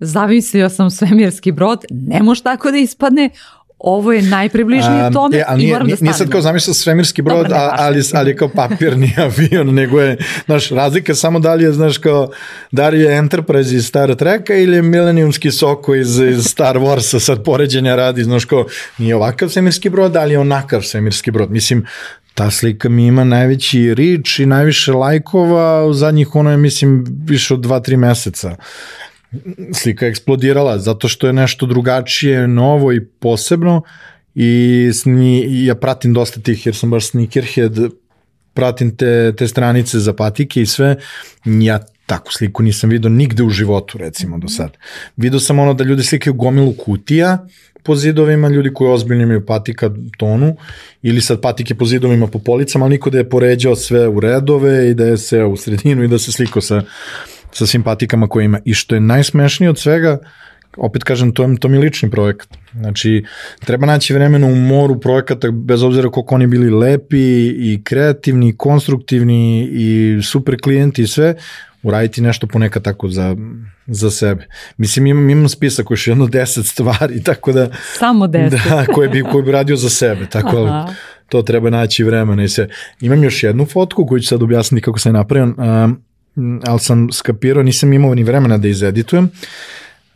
zamislio sam svemirski brod, ne može tako da ispadne, ovo je najpribližnije tome e, ali nije, i moram da stavim. Nije sad kao zamislio svemirski brod, Dobar, a, ali, ali kao papirni avion, nego je, znaš, razlika samo da li je, znaš, kao, da li je Enterprise iz Star Treka ili je Millenniumski Soko iz, iz Star Warsa, sad poređenja radi, znaš, kao, nije ovakav svemirski brod, ali je onakav svemirski brod. Mislim, ta slika mi ima najveći rič i najviše lajkova u zadnjih ono je mislim više od 2-3 meseca slika je eksplodirala zato što je nešto drugačije, novo i posebno i sni, ja pratim dosta tih jer sam baš sneakerhead pratim te, te stranice za patike i sve ja takvu sliku nisam vidio nigde u životu, recimo, do sad. Video sam ono da ljudi slikaju gomilu kutija po zidovima, ljudi koji ozbiljno imaju patika tonu, ili sad patike po zidovima po policama, ali niko da je poređao sve u redove i da je se u sredinu i da se sliko sa, sa svim patikama koje ima. I što je najsmešnije od svega, opet kažem, to, to mi je lični projekat. Znači, treba naći vremena u moru projekata, bez obzira koliko oni bili lepi i kreativni, i konstruktivni i super klijenti i sve, uraditi nešto ponekad tako za, za sebe. Mislim, imam, imam spisak je jedno deset stvari, tako da... Samo deset. Da, koje bi, koje bi radio za sebe, tako da to treba naći vremena i sve. Imam još jednu fotku koju ću sad objasniti kako sam je napravio, um, ali sam skapirao, nisam imao ni vremena da izeditujem. Uh,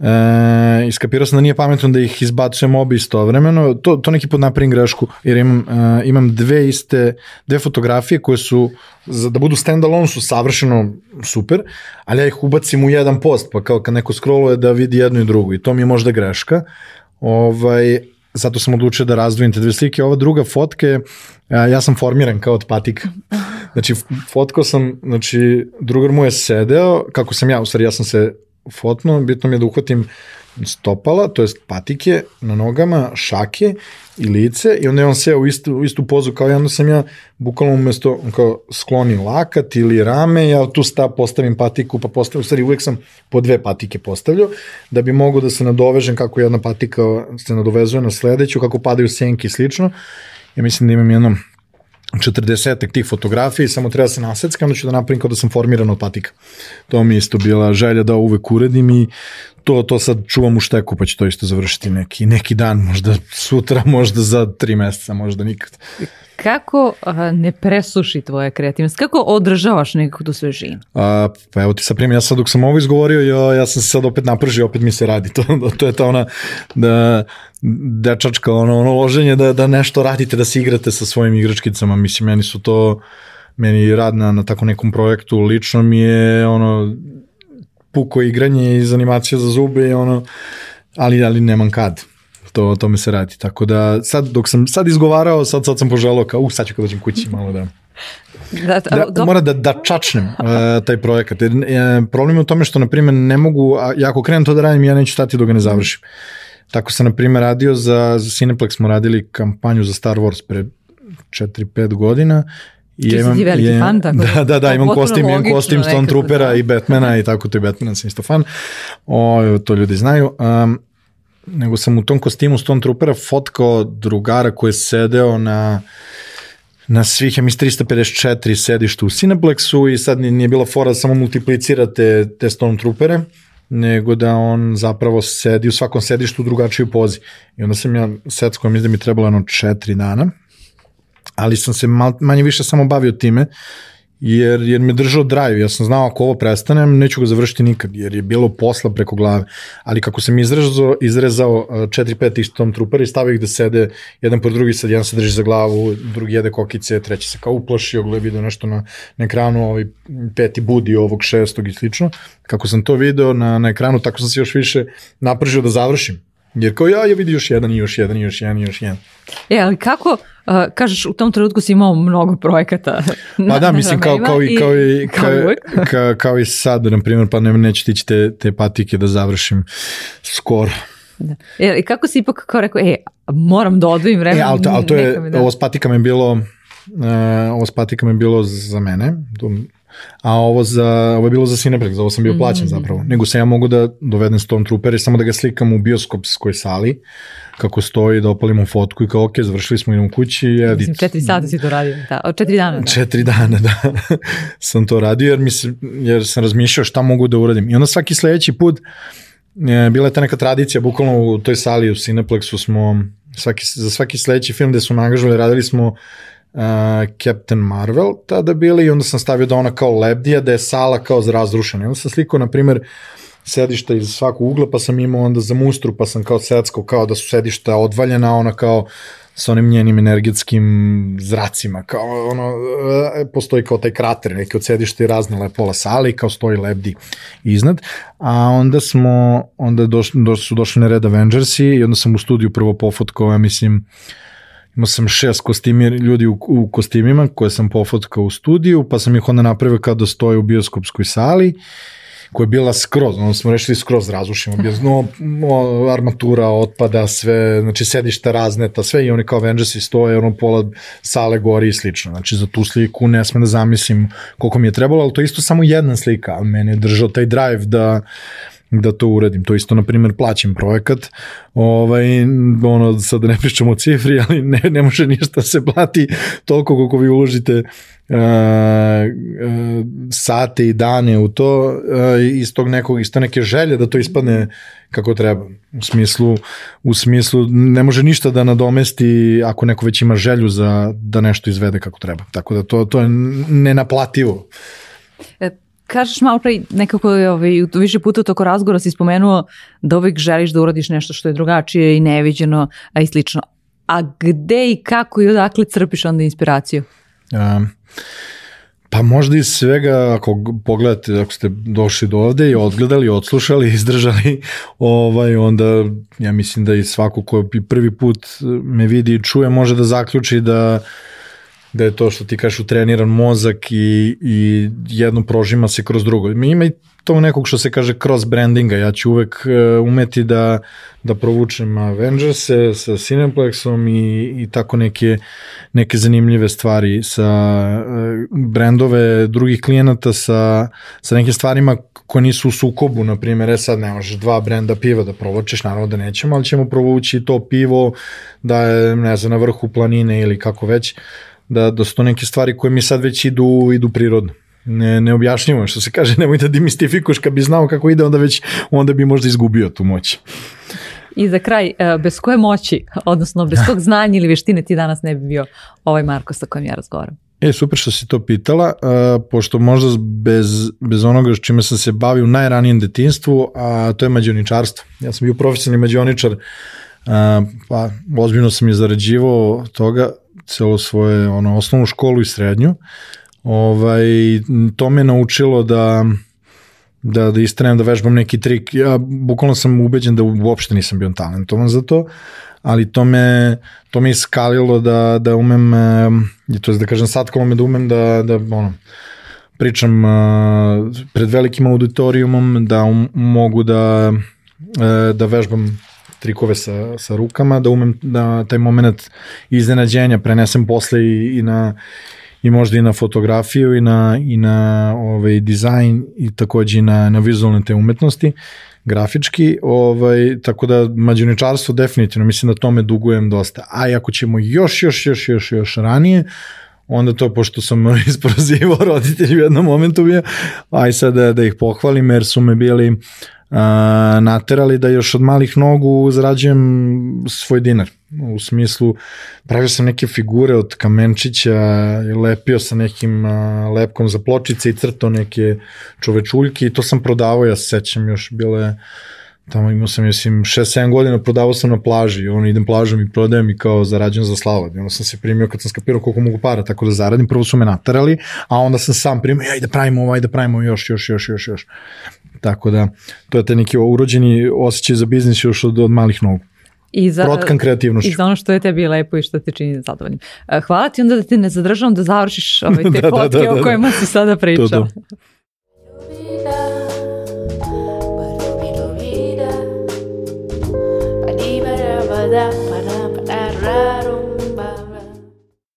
E, iskapirao sam da nije pametno da ih izbacujem obi istovremeno, to, to neki put napravim grešku, jer imam, e, imam dve iste, dve fotografije koje su, za da budu stand-alone su savršeno super, ali ja ih ubacim u jedan post, pa kao kad neko scrolluje da vidi jednu i drugu i to mi je možda greška. Ovaj, zato sam odlučio da razdvojim te dve slike. Ova druga fotka je, ja sam formiran kao od patika. Znači, fotkao sam, znači, drugar mu je sedeo, kako sam ja, u stvari ja sam se fotno, bitno mi je da uhvatim stopala, to jest patike na nogama, šake i lice i onda je on seo u istu, u istu pozu kao i onda sam ja bukvalno umesto kao skloni lakat ili rame, ja tu sta postavim patiku pa postavim, u stvari uvek sam po dve patike postavljao da bi mogo da se nadovežem kako jedna patika se nadovezuje na sledeću, kako padaju senke i slično. Ja mislim da imam jednom 40 tih fotografija i samo treba da se naseckam, onda ću da napravim kao da sam formiran od patika. To mi isto bila želja da uvek uredim i to, to sad čuvam u šteku, pa ću to isto završiti neki, neki dan, možda sutra, možda za tri meseca, možda nikad. Kako a, ne presuši tvoja kreativnost? Kako održavaš nekako tu svežinu? A, pa evo ti sa primjer, ja sad dok sam ovo izgovorio, ja, ja sam se sad opet napržio, opet mi se radi. To, to je ta ona da, dečačka ono, ono loženje da, da nešto radite, da se igrate sa svojim igračkicama. Mislim, meni su to, meni rad na, na tako nekom projektu lično mi je ono puko igranje iz animacija za zube i ono, ali, ali nemam kad to, to mi se radi. Tako da sad dok sam sad izgovarao, sad, sad sam poželao kao, uh, sad ću kad dođem kući malo da... Da, da, da, mora da, da čačnem uh, taj projekat. Jer, uh, problem je u tome što, na primjer, ne mogu, a, ja ako krenem to da radim, ja neću stati dok ga ne završim. Tako sam, na primjer, radio za, za Cineplex, smo radili kampanju za Star Wars pre 4-5 godina I imam, ti veliki je, fan, tako da? Da, da, imam kostim, imam kostim Stone Troopera da. i Batmana i tako, to je Batmana, sam isto fan. O, to ljudi znaju. Um, nego sam u tom kostimu Stone Troopera fotkao drugara koji je sedeo na na svih, ja mislim, 354 sedišta u Cineplexu i sad nije bila fora da samo multiplicirate te Stormtroopere, nego da on zapravo sedi u svakom sedištu u drugačiju pozi. I onda sam ja seckao, mislim da mi trebalo jedno četiri dana, ali sam se mal, manje više samo bavio time, jer, jer me držao drive, ja sam znao ako ovo prestanem, neću ga završiti nikad, jer je bilo posla preko glave, ali kako sam izrezao, izrezao 4-5 istom trupera i stavio ih da sede jedan po drugi, sad jedan se drži za glavu, drugi jede kokice, treći se kao uplašio, gleda video nešto na, na ekranu, ovaj peti budi ovog šestog i slično, kako sam to video na, na ekranu, tako sam se još više napržio da završim, Jer kao ja, ja vidi još jedan i još jedan i još jedan i još jedan. E, ali kako, uh, kažeš, u tom trenutku si imao mnogo projekata. Pa da, mislim, kao, kao, i, kao, i, kao, kao, kao, kao i sad, na primjer, pa ne, neću tići te, te patike da završim skoro. Da. E, I kako si ipak kao rekao, e, moram da odvojim vremena. E, ali to, ali to je, da. ovo s patikama je bilo, uh, ovo s patikama je bilo za mene, a ovo, za, ovo je bilo za Cineplex, za ovo sam bio plaćen mm -hmm. zapravo. Nego sam ja mogu da dovedem Stormtrooper i samo da ga slikam u bioskopskoj sali, kako stoji, da opalimo fotku i kao, ok, završili smo, idemo kući. Edit. Mislim, četiri sata si to radio, da, od četiri dana. Da. Četiri dana, da. sam to radio jer, mislim, jer sam razmišljao šta mogu da uradim. I onda svaki sledeći put, je, bila je ta neka tradicija, bukvalno u toj sali u Cineplexu smo, svaki, za svaki sledeći film gde su me angažovali, radili smo uh, Captain Marvel tada bili i onda sam stavio da ona kao lebdija, da je sala kao razrušena. I onda sam slikao, na primer, sedišta iz svakog ugla, pa sam imao onda za mustru, pa sam kao seckao kao da su sedišta odvaljena, ona kao sa onim njenim energetskim zracima, kao ono, e, postoji kao taj krater, neki od sedišta i razne pola sale i kao stoji lebdi iznad, a onda smo, onda doš, doš, su došli na red Avengersi i onda sam u studiju prvo pofotkao, ja mislim, imao sam šest kostimir, ljudi u, u kostimima koje sam pofotkao u studiju, pa sam ih onda napravio kada stoje u bioskopskoj sali koja je bila skroz, ono smo rešili skroz razrušimo, bio no, no, armatura otpada, sve, znači sedišta razneta, sve i oni kao Avengersi stoje, ono pola sale gori i slično. Znači za tu sliku ne smem da zamislim koliko mi je trebalo, ali to je isto samo jedna slika, ali meni je držao taj drive da da to uradim. To isto, na primjer, plaćam projekat, ovaj, ono, sad ne pričam o cifri, ali ne, ne može ništa se plati toliko koliko vi uložite uh, uh, sate i dane u to uh, iz tog nekog, iz neke želje da to ispadne kako treba. U smislu, u smislu ne može ništa da nadomesti ako neko već ima želju za da nešto izvede kako treba. Tako da to, to je nenaplativo. E, kažeš malo pre nekako ovaj, više puta toko razgovora si spomenuo da uvijek želiš da uradiš nešto što je drugačije i neviđeno, a i slično. A gde i kako i odakle crpiš onda inspiraciju? Um, pa možda iz svega, ako pogledate, ako ste došli do ovde i odgledali, odslušali, izdržali, ovaj, onda ja mislim da i svako ko prvi put me vidi i čuje može da zaključi da uh, da je to što ti kažeš utreniran mozak i, i jedno prožima se kroz drugo. Ima i to nekog što se kaže cross brandinga, ja ću uvek uh, umeti da, da provučem Avengers-e sa Cineplexom i, i tako neke, neke zanimljive stvari sa uh, brendove drugih klijenata sa, sa nekim stvarima koje nisu u sukobu, na primjer, e sad ne možeš dva brenda piva da provlačiš, naravno da nećemo, ali ćemo provući to pivo da je, ne znam, na vrhu planine ili kako već, da, da su to neke stvari koje mi sad već idu, idu prirodno ne, ne objašnjamo, što se kaže, nemoj da demistifikuješ, kad bi znao kako ide, onda već, onda bi možda izgubio tu moć. I za kraj, e, bez koje moći, odnosno bez kog znanja ili veštine ti danas ne bi bio ovaj Marko sa kojim ja razgovaram? E, super što si to pitala, uh, pošto možda bez, bez onoga čime sam se bavio u najranijem detinstvu, a to je mađioničarstvo. Ja sam bio profesionalni mađioničar, uh, pa ozbiljno sam je zarađivao toga, celo svoje ono, osnovnu školu i srednju. Ovaj, to me naučilo da da, da istrajem, da vežbam neki trik. Ja bukvalno sam ubeđen da uopšte nisam bio talentovan za to, ali to me, to me iskalilo da, da umem, e, to je da kažem satkalo me da umem da, da ono, pričam uh, pred velikim auditorijumom, da um, mogu da, uh, da vežbam trikove sa, sa rukama, da umem da taj moment iznenađenja prenesem posle i, i na i možda i na fotografiju i na, i na ovaj, dizajn i takođe i na, na vizualne te umetnosti grafički, ovaj, tako da mađuničarstvo definitivno, mislim da tome dugujem dosta. A ako ćemo još, još, još, još, još ranije, onda to, pošto sam isprozivao roditelji u jednom momentu bio, aj sad da, da ih pohvalim, jer su me bili a, naterali da još od malih nogu zarađujem svoj dinar. U smislu, pravio sam neke figure od kamenčića, lepio sam nekim lepkom za pločice i crtao neke čovečuljke i to sam prodavao, ja se sećam još, bile tamo imao sam, mislim, 6-7 godina prodavao sam na plaži, ono, idem plažom i prodajem i kao zarađujem za slava. I onda sam se primio kad sam skapirao koliko mogu para, tako da zaradim, prvo su me natarali, a onda sam sam primio, ajde da pravimo ovo, ajde da pravimo još, još, još, još, još. Tako da, to je te neki urođeni osjećaj za biznis još od, od malih nogu. I za, Protkan kreativnošću. I za ono što je tebi lepo i što te čini zadovoljnim. E, hvala ti onda da te ne zadržavam da završiš ove te da, fotke da, da, da, o kojima si sada pričao. To, to. that.